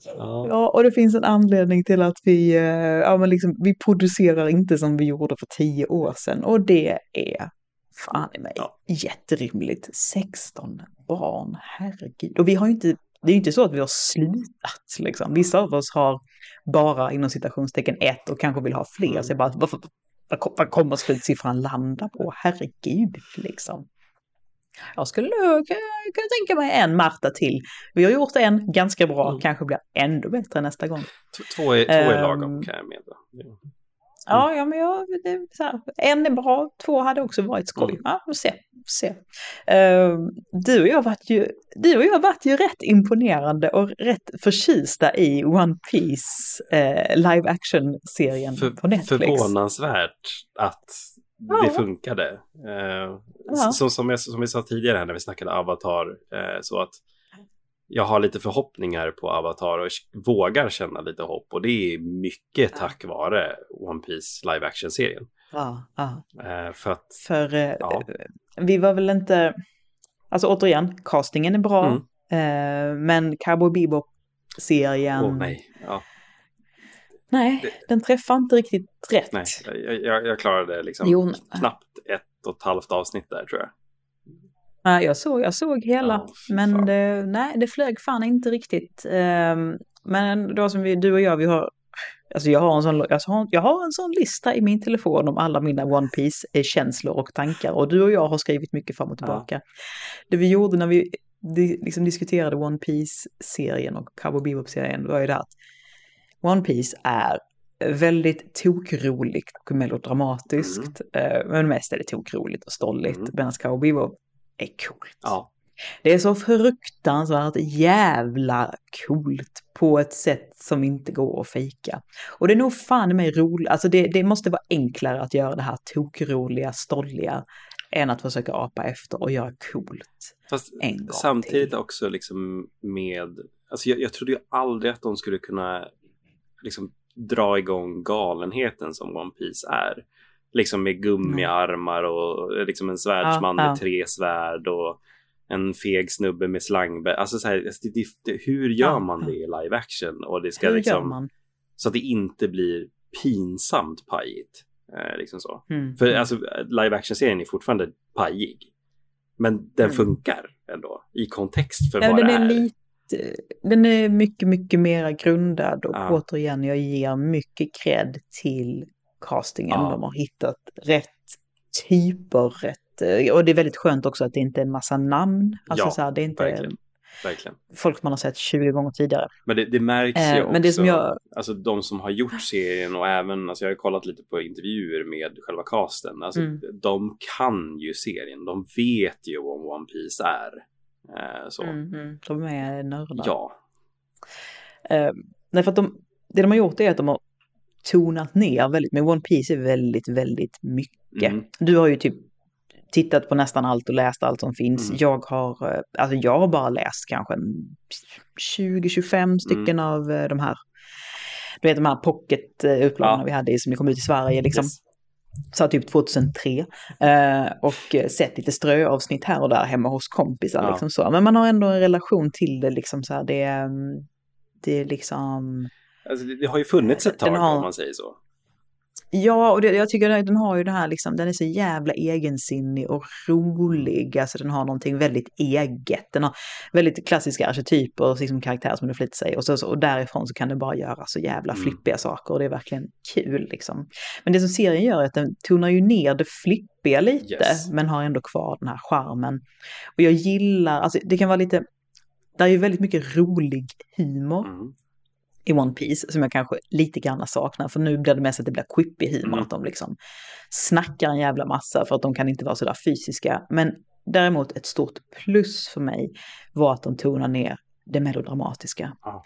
Ja. Ja, och det finns en anledning till att vi, eh, ja, men liksom, vi producerar inte som vi gjorde för tio år sedan. Och det är fan i mig Ja. jätterimligt. 16 barn, herregud. Och vi har ju inte, det är ju inte så att vi har slutat liksom. Vissa av oss har bara inom citationstecken ett och kanske vill ha fler. Mm. Så jag bara, varför, vad kommer slutsiffran landa på? Herregud liksom. Jag skulle nog kunna- tänka mig en Marta till. Vi har gjort en ganska bra, Mm. kanske blir ännu bättre nästa gång. T- Två är, två är Ehm, lagom kan jag medla. Ja, ja men jag, det, här, en är bra, två hade också varit skoj. Mm. Ja, se. se. Ehm, du och jag varit ju, du och jag varit ju rätt imponerande och rätt förtjusta i One Piece eh, live action-serien För, på Netflix. förvånansvärt att. Det funkade. Eh, som, som, jag, som vi sa tidigare när vi snackade Avatar, eh, så att jag har lite förhoppningar på Avatar och vågar känna lite hopp och det är mycket tack vare One Piece live action-serien. Ja, ja. Eh, för att, För eh, ja, vi var väl inte, alltså återigen, castingen är bra, Mm. eh, men Cowboy Bebop-serien, åh nej, ja, nej, Det- den träffar inte riktigt rätt. nej, jag, jag, jag klarade liksom Jo, knappt ett och ett halvt avsnitt där tror jag. Ja, jag såg, jag såg hela, Ja, fy men det, nej, det flög fan inte riktigt. Ehm, men då som vi, du och jag, vi har, alltså jag har, en sån, jag, har, jag har en sån lista i min telefon om alla mina One Piece-känslor och tankar. Och du och jag har skrivit mycket fram och tillbaka. Det vi gjorde när vi liksom diskuterade One Piece-serien och Cowboy Bebop-serien var ju det att One Piece är väldigt tokroligt och melodramatiskt. eh, Men mest är det tokroligt och stolligt. Mm. Medan Cowboy Bebop är coolt. Ja, Det är så fruktansvärt jävla coolt på ett sätt som inte går att fejka. Och det är nog fan mig roligt, alltså det, det måste vara enklare att göra det här tokroliga, stolliga än att försöka apa efter och göra coolt. Fast En gång samtidigt till. också liksom med, alltså jag, jag trodde ju aldrig att de skulle kunna liksom dra igång galenheten som One Piece är. Liksom med gummiarmar och liksom en svärdsman Ja, ja. med tre svärd och en feg snubbe med slangbä. Alltså så här, alltså det, det, hur gör man det i live action? Och det ska Hur liksom, så att det inte blir pinsamt pajigt. Eh, liksom så. Mm. För alltså live action-serien är fortfarande pajig. Men den Mm. funkar ändå i kontext för Nej, vad det är. lite, den är mycket, mycket mera grundad och Ja. återigen, jag ger mycket cred till castingen. Ja. De har hittat rätt typer, rätt, eh, och det är väldigt skönt också att det inte är en massa namn. Alltså Ja, så här, det är inte verkligen. Verkligen. folk man har sett 20 gånger tidigare. Men det, det märks Eh, ju också. men det som jag- Alltså de som har gjort serien och även, alltså jag har kollat lite på intervjuer med själva casten. Alltså Mm. de kan ju serien. De vet ju vad One Piece är. Eh, så. Mm, mm, de är nördar. Ja. Eh, nej, för att de, det de har gjort är att de har tonat ner väldigt, men One Piece är väldigt, väldigt mycket. Mm. Du har ju typ tittat på nästan allt och läst allt som finns. Mm. Jag har, eh, alltså jag har bara läst kanske en 20-25 stycken av eh, de här, du vet de här pocket-upplagorna Ja. vi hade som kom ut i Sverige liksom. Yes. Så typ 2003. Eh, och eh, sett lite ströavsnitt här och där hemma hos kompisar. Ja. Liksom så. Men man har ändå en relation till det liksom så här. Det, är, mm, det är liksom... Alltså, det, har ju funnits ett tag har- om man säger så. Ja, och det, jag tycker den har ju det här liksom, den är så jävla egensinnig och rolig. Alltså den har någonting väldigt eget. Den har väldigt klassiska arketyper och liksom karaktärer som du flitigt säger. Och, så, och därifrån så kan den bara göra så jävla Mm. flippiga saker och det är verkligen kul liksom. Men det som serien gör är att den tonar ju ner det flippiga lite, Yes. men har ändå kvar den här charmen. Och jag gillar, alltså det kan vara lite, det är ju väldigt mycket rolig humor Mm. I One Piece som jag kanske lite grann saknar. För nu blir det mest att det blir quippy humor, Mm. att de liksom snackar en jävla massa för att de kan inte vara sådär fysiska. Men däremot ett stort plus för mig var att de tonar ner det melodramatiska. Ja.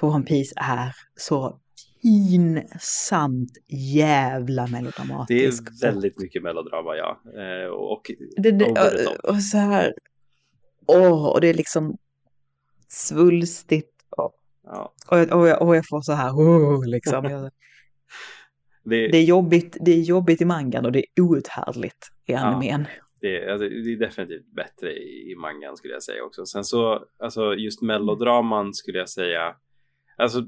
För One Piece är så pinsamt jävla melodramatisk. Det är väldigt mycket melodrama ja. Eh, och Det, det, och, och så här, åh, och det är liksom svulstigt. Och, ja. och, jag, och, jag, och jag får så här, oh, liksom. Jag, det, Det är jobbigt, det är jobbigt i mangan och det är outhärdligt i Ja. animen. Det, alltså, det är definitivt bättre i, i mangan skulle jag säga också. Sen så, alltså just melodraman skulle jag säga, alltså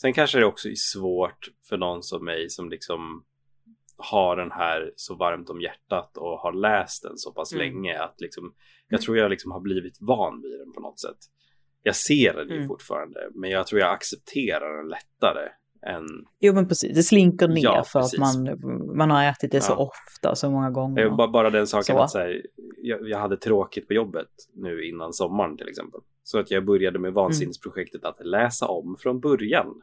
sen kanske det också är svårt för någon som mig som liksom har den här så varmt om hjärtat och har läst den så pass Mm. länge att liksom jag tror jag liksom har blivit van vid den på något sätt. Jag ser den ju Mm. fortfarande men jag tror jag accepterar den lättare än Jo men precis, det slinker ner Ja, för precis. att man, man har ätit det så Ja. ofta så många gånger. Eh, bara, bara den saken Så. att så här, jag, jag hade tråkigt på jobbet nu innan sommaren till exempel. Så att jag började med vansinnesprojektet att läsa om från början.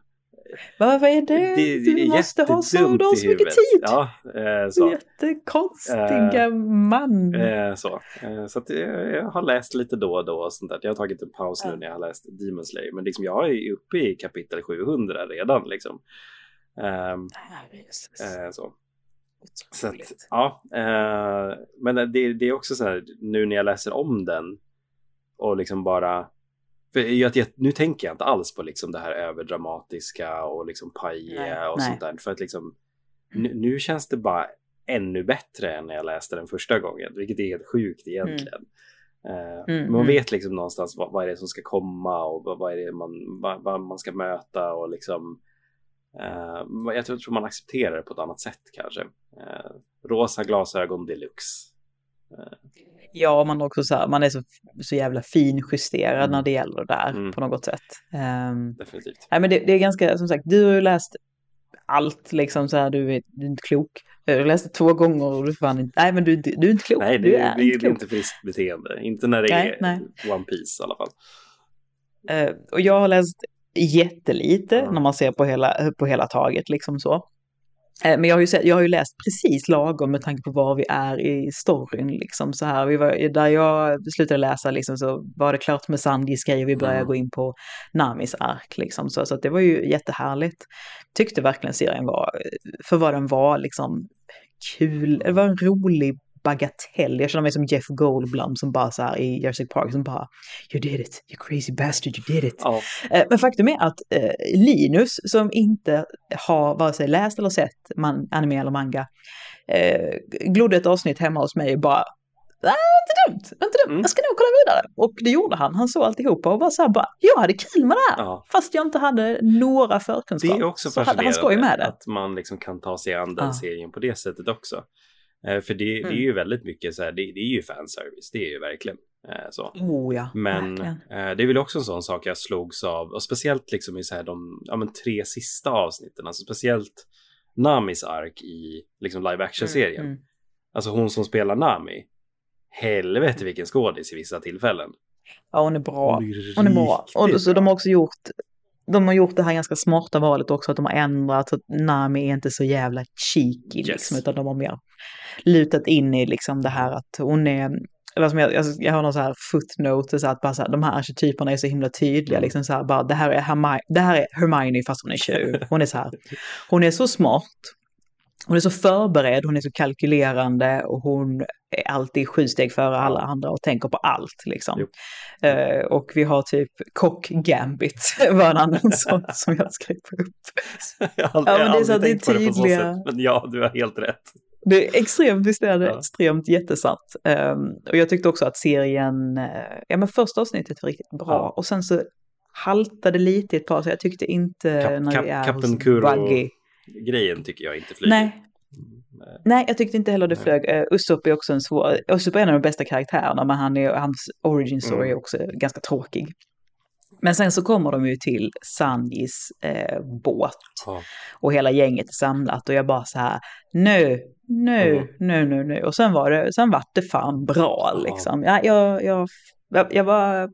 Vad är det? du måste ha så, du har så mycket tid. Ja, eh, så. Jättekonstiga man. Eh, så eh, så att, eh, jag har läst lite då och då och sånt där. Jag har tagit en paus nu när jag har läst Demon Slayer. Men liksom, jag är uppe i kapitel 700 redan liksom. Ehm, eh, så. Så att, ja, eh, men det, det är också så här nu när jag läser om den och liksom bara jag, nu tänker jag inte alls på liksom det här överdramatiska och liksom pajiga och nej. sånt där för att liksom nu, nu känns det bara ännu bättre än när jag läste den första gången, vilket är helt sjukt egentligen. Eh, Mm, men man mm. vet liksom någonstans vad, vad är det som ska komma och vad, vad är det man, vad, vad man ska möta och liksom eh, jag tror, tror man accepterar det på ett annat sätt kanske. Eh, rosa glasögon deluxe. Ja, man är också så här, man är så, så jävla finjusterad Mm. när det gäller det där Mm. på något sätt. Ehm, Definitivt. nej, men det, det är ganska, som sagt, du har ju läst allt liksom så här, du är, du är inte klok. Du läste två gånger och du fann inte, nej men du, du, du är inte klok. Nej, du det, är det, inte det är inte friskt beteende. Inte när det Nej, är nej. One Piece i alla fall. Eh, och jag har läst jättelite Ja. när man ser på hela, på hela taget liksom så. Eh, men jag har, ju sett, jag har ju läst precis lagom med tanke på var vi är i storyn liksom så här. Vi var, där jag slutade läsa liksom så var det klart med Sandys grej och vi började Mm. gå in på Namis ark liksom så. Så det var ju jättehärligt. Tyckte verkligen serien var, för vad den var liksom kul, det var en rolig bagatell. Jag känner mig som Jeff Goldblum som bara så här i Jurassic Park som bara You did it, you crazy bastard, you did it. Ja, Eh, Men faktum är att eh, Linus som inte har vare sig läst eller sett man, anime eller manga eh, glodde ett avsnitt hemma hos mig och bara Ah, inte dumt, inte dumt, Mm. jag ska nog kolla vidare. Och det gjorde han, han såg alltihopa och var så här bara, jag hade kul med det här. ja. Fast jag inte hade några Det förkunskaper. är också så hade han skoj med fascinerande det. att man liksom kan ta sig an den Ja. serien på det sättet också. Eh, för det, det är Mm. ju väldigt mycket så här, det, det är ju fanservice, det är ju verkligen eh, så. Oh ja, Men verkligen. eh, det är väl också en sån sak jag slogs av, och speciellt liksom i så här de ja, tre sista avsnitten, alltså speciellt Namis ark i liksom live action-serien. Mm, mm. Alltså hon som spelar Nami, helvete vilken skådis i vissa tillfällen. Ja, hon är bra. är Hon är bra. Och så de bra. har också gjort, de har gjort det här ganska smarta valet också, att de har ändrat så att Nami är inte så jävla cheeky Yes. liksom, utan de har mer lutat in i liksom det här att hon är, eller som jag, jag, jag har någon så här footnote, så att bara så här, de här arketyperna är så himla tydliga, liksom så här, bara det här är Hermione, det här är Hermione fast hon är tjuv. Hon är så här, hon är så smart, hon är så förberedd, hon är så kalkylerande och hon är alltid sju steg före alla andra och tänker på allt liksom. Eh, och vi har typ Cock Gambit var en annan sån som jag skrev upp. jag har aldrig, Ja, men det är så att det är på det tydliga- sätt. Men ja, du har helt rätt. Det är extremt, visst är det Ja. extremt jättesatt. Um, och jag tyckte också att serien, eh, ja men första avsnittet var riktigt bra Ja. och sen så haltade lite ett par så jag tyckte inte Kap- när vi är hos Buggy. Grejen tycker jag inte flyger. Nej, Mm, nej, jag tyckte inte heller det flög. Uh, Usopp är också en svår, Usopp är en av de bästa karaktärerna men han är, hans origin story Mm. är också ganska tråkig. Men sen så kommer de ju till Sanjis eh, båt Ja. och hela gänget är samlat och jag bara så här nu, nu, Mm. nu, nu, nu. Och sen var det, sen var det fan bra liksom. Ja, jag, jag, jag, jag var,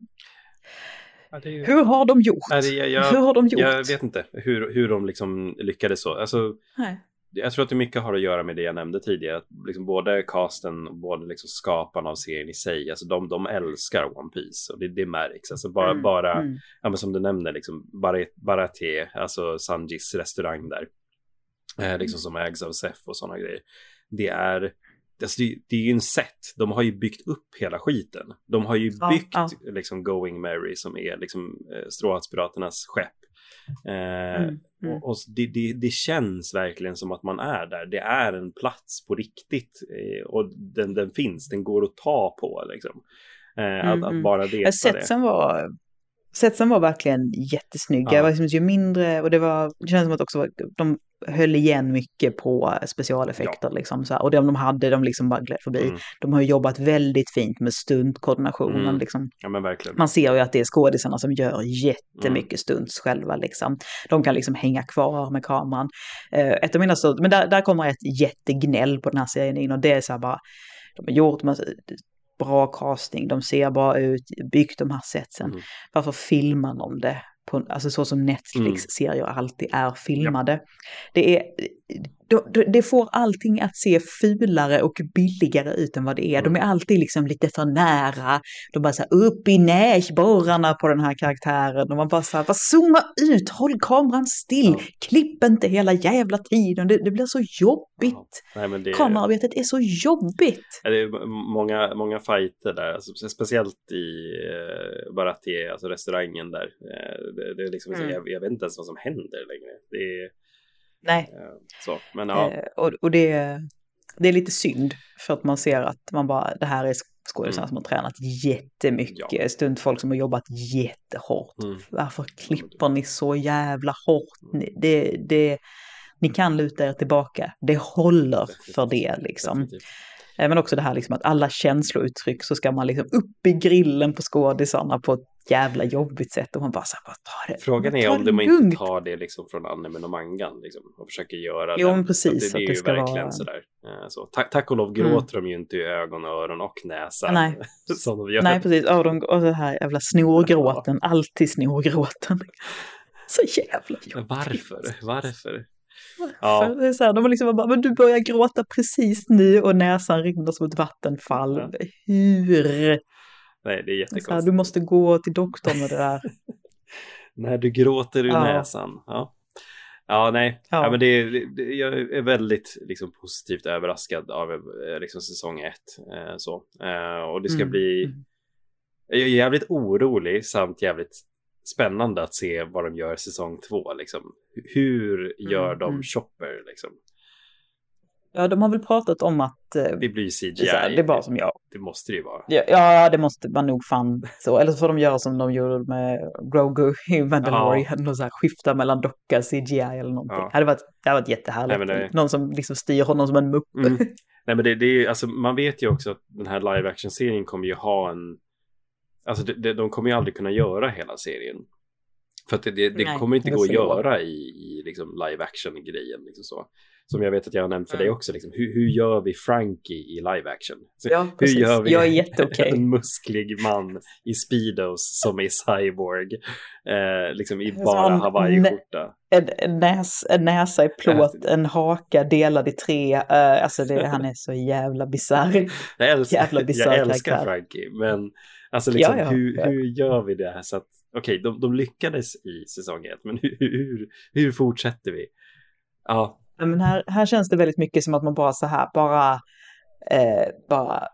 Ja, ju- hur har de gjort? Nej, det- jag, hur har de gjort? jag vet inte hur, hur de liksom lyckades så. Alltså, Nej. jag tror att det mycket har att göra med det jag nämnde tidigare. Att liksom både casten och både liksom skaparna av serien i sig, alltså de, de älskar One Piece och det, det märks. Alltså bara, Mm, bara mm. ja, men som du nämner, liksom, Barat- Baraté, alltså Sanjis restaurang där. Eh, liksom som ägs av Sef och sådana grejer. Det är, alltså, det, det är ju en set. De har ju byggt upp hela skiten. De har ju Ja, byggt ja. liksom Going Mary som är liksom eh, Stråhatspiraternas skepp. Eh, Mm, mm. Och, och det, det, det känns verkligen som att man är där. Det är en plats på riktigt. Eh, och den, den finns, den går att ta på liksom. Eh, Mm, att, att mm. bara Jag veta det. sett sen var, Setsen var verkligen jättesnygga. Ja. Det var liksom, ju mindre, och det var, det känns som att också var- de höll igen mycket på specialeffekter liksom så här. Och de de hade, de liksom bara gled förbi. Mm. De har ju jobbat väldigt fint med stuntkoordinationen Mm. liksom. Ja. Man ser ju att det är skådisarna som gör jättemycket stunts själva liksom. De kan liksom hänga kvar med kameran. Eh, ett av mina största, men där, där kommer ett jättegnäll på den här serien in och det är så här bara, de har gjort massa, bra casting, de ser bra ut, byggt de här setsen. Mm. Varför filmar de det? På, alltså så som Netflix-serier alltid är filmade. Det, är, då- då- det får allting att se fulare och billigare ut än vad det är. De är alltid liksom lite för nära. De bara så här upp i näsborrarna på den här karaktären. Och man bara så här, bara zooma ut, håll kameran still, Ja. klipp inte hela jävla tiden. Det, det blir så jobbigt. Nej, men det, Kamerarbetet är så jobbigt. Ja, Det är många, många fighter där, alltså, speciellt i uh, Baratie, alltså restaurangen där. Eh, det, det är liksom, Mm. jag, jag vet inte ens vad som händer längre. Det är Nej. eh, så, men ja. Eh, och och det, det är lite synd för att man ser att man bara, det här är skådisar Mm. som har tränat jättemycket, Ja. stuntfolk som har jobbat jättehårt. Mm. Varför klipper ni så jävla hårt? Ni, det, det, ni kan luta er tillbaka, det håller för det liksom. Men också det här liksom att alla känslouttryck så ska man liksom upp i grillen på skådisarna på ett jävla jobbigt sätt och man bara så här, bara ta det. Frågan är ta om det de inte tar det liksom från animen och mangan liksom, och försöker göra Jo, men precis, det, det är det ju verkligen vara- sådär. Eh, Så. Tack, tack och lov gråter de ju inte i ögon, öron och näsa. Nej. som de gör. Nej, precis. Och, de, och det här jävla snorgråten, alltid snorgråten. Så jävla jobbigt. varför? Varför? Ja. det är så här, de liksom bara, men du börjar gråta precis nu och näsan rinner som ett vattenfall. Ja. Hur? Nej, det är är så här, jättekonstigt. du måste gå till doktorn med det där. När du gråter ur Ja. näsan. Ja. Ja, nej. Ja. Ja. men det, det, det, jag är väldigt liksom, positivt överraskad av eh, liksom, säsong ett. Eh, så. Eh, och det ska Mm. bli... Mm. Jag är jävligt orolig samt jävligt spännande att se vad de gör säsong två. Liksom. Hur gör Mm, de mm. Chopper? Liksom? Ja, de har väl pratat om att eh, Det blir CGI. här, det är bara som jag. Det måste det ju vara. Ja, ja, det måste man nog fan så. Eller så får de göra som de gjorde med Grogu i Mandalorian och så här, skifta mellan docka, CGI eller någonting. Ja. Det hade varit, det hade varit jättehärligt. Nej, det- Någon som liksom styr honom som en mupp. Mm. Nej men det, det är ju, alltså man vet ju också att den här live action serien kommer ju ha en Alltså de, de, de kommer ju aldrig kunna göra hela serien För att det, det, det Nej, kommer inte det gå att göra i, i liksom live action grejen liksom så Som jag vet att jag har nämnt för Mm. dig också liksom, hur, hur gör vi Frankie i live action? Så, Ja, hur precis. gör vi Jag är jätteokej. en musklig man i speedos som är cyborg eh, Liksom i Så bara hawaiiskjorta En, en, näs, en näsa i plåt, en haka delad i tre. eh, alltså det, han är så jävla bisarr. Jag bisarr jag älskar. Frankie, men alltså liksom, Ja, ja, hur, hur gör vi det här så att, okej, de, de lyckades i säsong ett, men hur, hur, hur fortsätter vi? Ja, Ja, Men här, här känns det väldigt mycket som att man bara så här, bara, eh, bara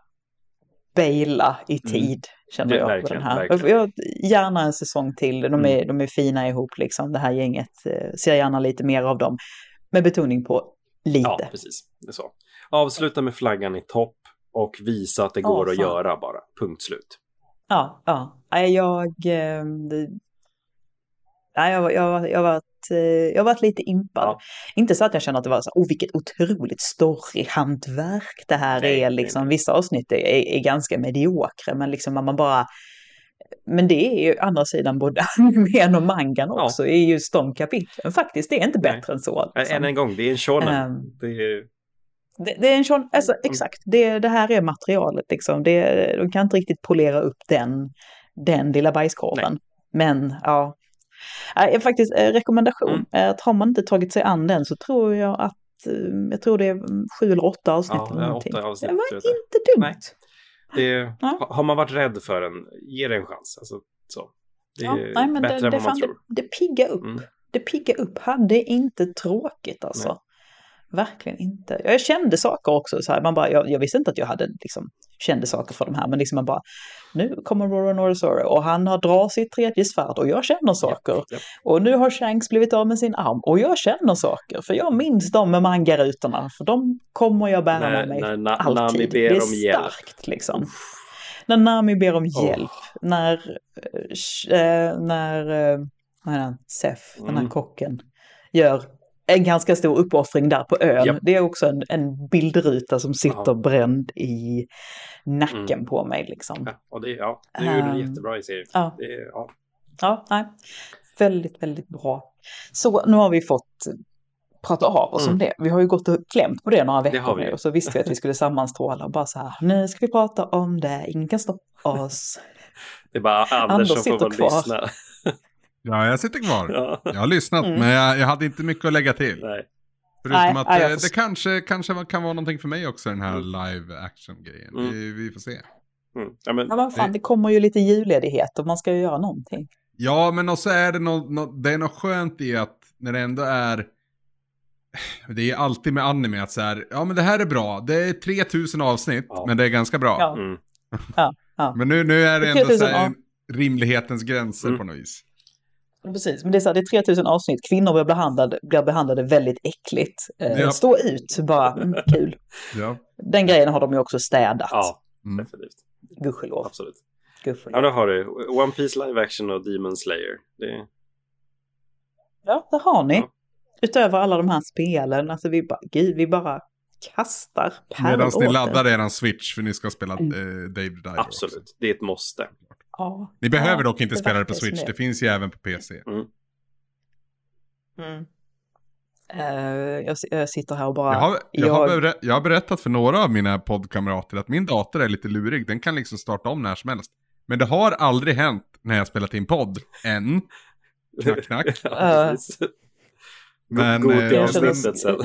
baila i tid. Kände Mm. Det- jag på verkligen, den här. verkligen. Jag, gärna en säsong till. De är, de är fina ihop liksom. Det här gänget. Eh, ser gärna lite mer av dem. Med betoning på lite. ja, precis. Det är så. Avsluta med flaggan i topp och visa att det går att fan. göra bara. Punkt slut. Ja, ja. Nej, jag... eh, Nej, jag, jag, jag, har varit, eh, jag varit lite impad. Ja. Inte så att jag känner att det var så, oh vilket otroligt storyhantverk det här Nej, är. nej, Liksom. nej. Vissa avsnitt är, är ganska mediokra, men liksom man bara... Men det är ju andra sidan både animen och mangan Ja. också, i just de kapitlen. Faktiskt, det är inte Nej. bättre än så. Liksom. Än en gång, det är en shonen. Ehm, det är, Det, det är en sån, alltså Mm. exakt, det, det här är materialet liksom. Det, de kan inte riktigt polera upp den, den lilla bajskorven. Men ja, Nej, faktiskt eh, rekommendation. Mm. Eh, Att har man inte tagit sig an den så tror jag att, eh, jag tror det är mm, sju eller åtta avsnitt Ja, eller någonting. åtta avsnitt, det var inte dumt. Nej. det, Ja. ha- Har man varit rädd för den, ge det en chans. Alltså, så. Det är Ja, nej, men bättre det, än det, vad man tror. det, det piggar upp. Mm. Det piggar upp. Hade inte tråkigt alltså. Nej. Verkligen inte. Jag kände saker också. Så här, man bara, jag, jag visste inte att jag hade liksom, kände saker för de här. Men liksom man bara, nu kommer Roro Norisoro och han har drar sitt tredje svärd och jag känner saker. Japp, japp. Och nu har Shanks blivit av med sin arm och jag känner saker. För jag minns dem med mangarutorna. För de kommer jag bära med mig när Na- alltid. Nami ber det är om hjälp. starkt liksom. när Nami ber om Åh. hjälp, när, eh, eh, när eh, vad heter han, Sef, den här Mm. kocken, gör en ganska stor uppoffring där på ön. Japp. Det är också en, en bildruta som sitter Ja. bränd i nacken Mm. på mig liksom. Ja, och det, ja, det gjorde det Ehm, jättebra i serien. ja. Det, ja. Ja, nej. Väldigt, väldigt bra. Så nu har vi fått prata av oss om Mm. det. Vi har ju gått och klämt på det några Det veckor vi. nu och så visste vi att vi skulle sammanstråla och bara så här, nu ska vi prata om det, ingen kan stoppa oss. det är bara Anders, Anders som får vara lyssna. Ja, jag sitter kvar. Ja. Jag har lyssnat, Mm. men jag, jag hade inte mycket att lägga till. Nej. Förutom Nej, att nej, eh, förstår. det kanske, kanske kan vara någonting för mig också, den här Mm. live action-grejen. Mm. Vi, vi får se. Mm. Ja, men, Ja, men fan, det kommer ju lite julledighet och man ska ju göra någonting. Ja, men också är det något, något, det är något skönt i att när det ändå är... Det är alltid med anime att så här, ja men det här är bra, det är 3000 avsnitt, Ja. men det är ganska bra. Ja. mm. Men nu, nu är det Det ändå så 3000, här, ja. rimlighetens gränser Mm. på något vis. Precis, men det är så här, det är 3000 avsnitt, kvinnor blir behandlade, blir behandlade väldigt äckligt. Eh, Ja. Stå ut, bara, mm, kul. Ja. Den grejen har de ju också städat. ja, Mm. definitivt. Gudskelov. Absolut. Gudskelov. Ja, då har du One Piece live action och Demon Slayer. Det, Ja, där har ni. Ja. Utöver alla de här spelen, alltså vi bara, gud, vi bara kastar Medan ni laddar er. switch för ni ska spela Mm. eh, Dave Diver absolut. också. Det är ett måste. Ja. Ni behöver Ja, dock inte det spela det på switch, det. finns ju även på PC. Mm. Eh, jag, jag sitter här och bara... Jag har, jag, har jag- berä- jag har berättat för några av mina poddkamrater att min dator är lite lurig, den kan liksom starta om när som helst. Men det har aldrig hänt när jag spelat in podd, än. Knack, knack. ja, precis. Men, God eh, till jag känner- avsnittet sen.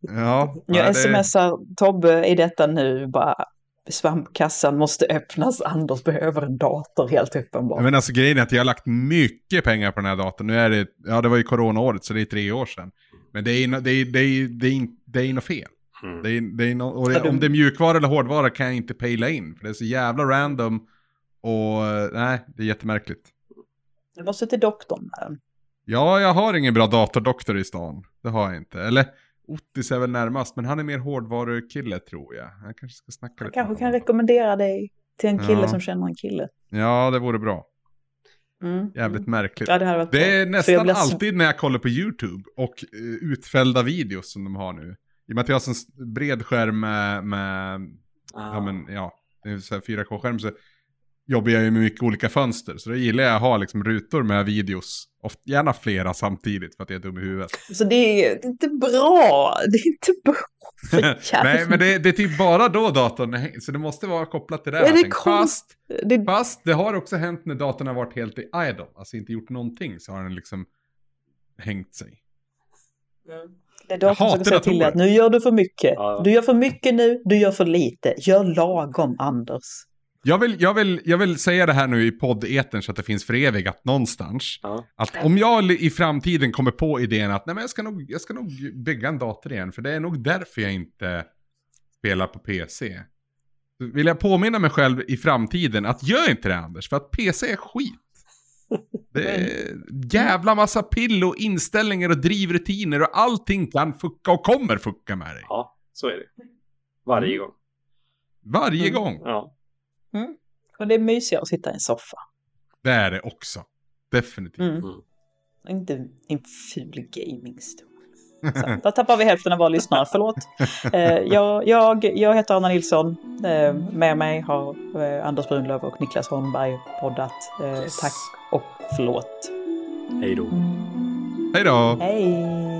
Ja, Jag det- smsar Tobbe i detta nu, bara svampkassan måste öppnas, Anders behöver en dator helt uppenbart. Men alltså grejen är att jag har lagt mycket pengar på den här datorn. Nu är det, ja det var ju coronaåret så det är tre år sedan. Men det är, det är, det är, det är, det är något fel. Mm. Det är, det är no, och det, om det är mjukvara eller hårdvara kan jag inte pejla in. För det är så jävla random. Och nej, det är jättemärkligt. Du måste till doktorn. Där. Ja, jag har ingen bra datordoktor i stan. Det har jag inte. Eller Ottis är väl närmast, men han är mer hårdvarukille tror jag. Jag kanske ska snacka Jag lite kanske kan rekommendera dig till en kille Ja. som känner en kille. Ja, det vore bra. Mm. Jävligt märkligt. Ja, det Det är nästan alltid när jag kollar på YouTube och uh, utfällda videos som de har nu. I och med att jag har s- bred skärm med, med Ah. ja men ja, det är så här 4K-skärm så jobbar jag ju med mycket olika fönster. Så då gillar jag att ha liksom rutor med videos, oft, gärna flera samtidigt för att jag är dum i huvudet. Så det är, det är inte bra. Det är inte bra. Nej men det, det är typ bara då datorn, är- så det måste vara kopplat till det. Det är konst- fast, det, fast det har också hänt när datorn har varit helt i idle, alltså inte gjort någonting så har den liksom hängt sig. det är datorn som hatar ska säga till dig att nu gör du för mycket. Ja. Du gör för mycket nu, du gör för lite. Gör lagom, Anders. Jag vill, jag, vill, jag vill säga det här nu i podd-etern så att det finns förevigat någonstans. Ja. Att om jag i framtiden kommer på idén att nej, men jag, ska nog, jag ska nog bygga en dator igen, för det är nog därför jag inte spelar på PC. Så vill jag påminna mig själv i framtiden att gör inte det Anders, för att PC är skit. Det är jävla massa pill och inställningar och drivrutiner och allting kan fucka och kommer fucka med dig. ja, så är det. Varje gång. Varje Mm. gång. Ja. Och det är mysigare att sitta i en soffa. Det är det också. Definitivt. Mm. Mm. Inte en ful gamingstol. Så, Där tappar vi hälften av våra lyssnare, förlåt. Eh, jag, jag, jag heter Anna Nilsson. Eh, med mig har eh, Anders Brunlöv och Niklas Holmberg poddat. Eh, Yes. Tack och förlåt. Hej då. Hej då! Hej!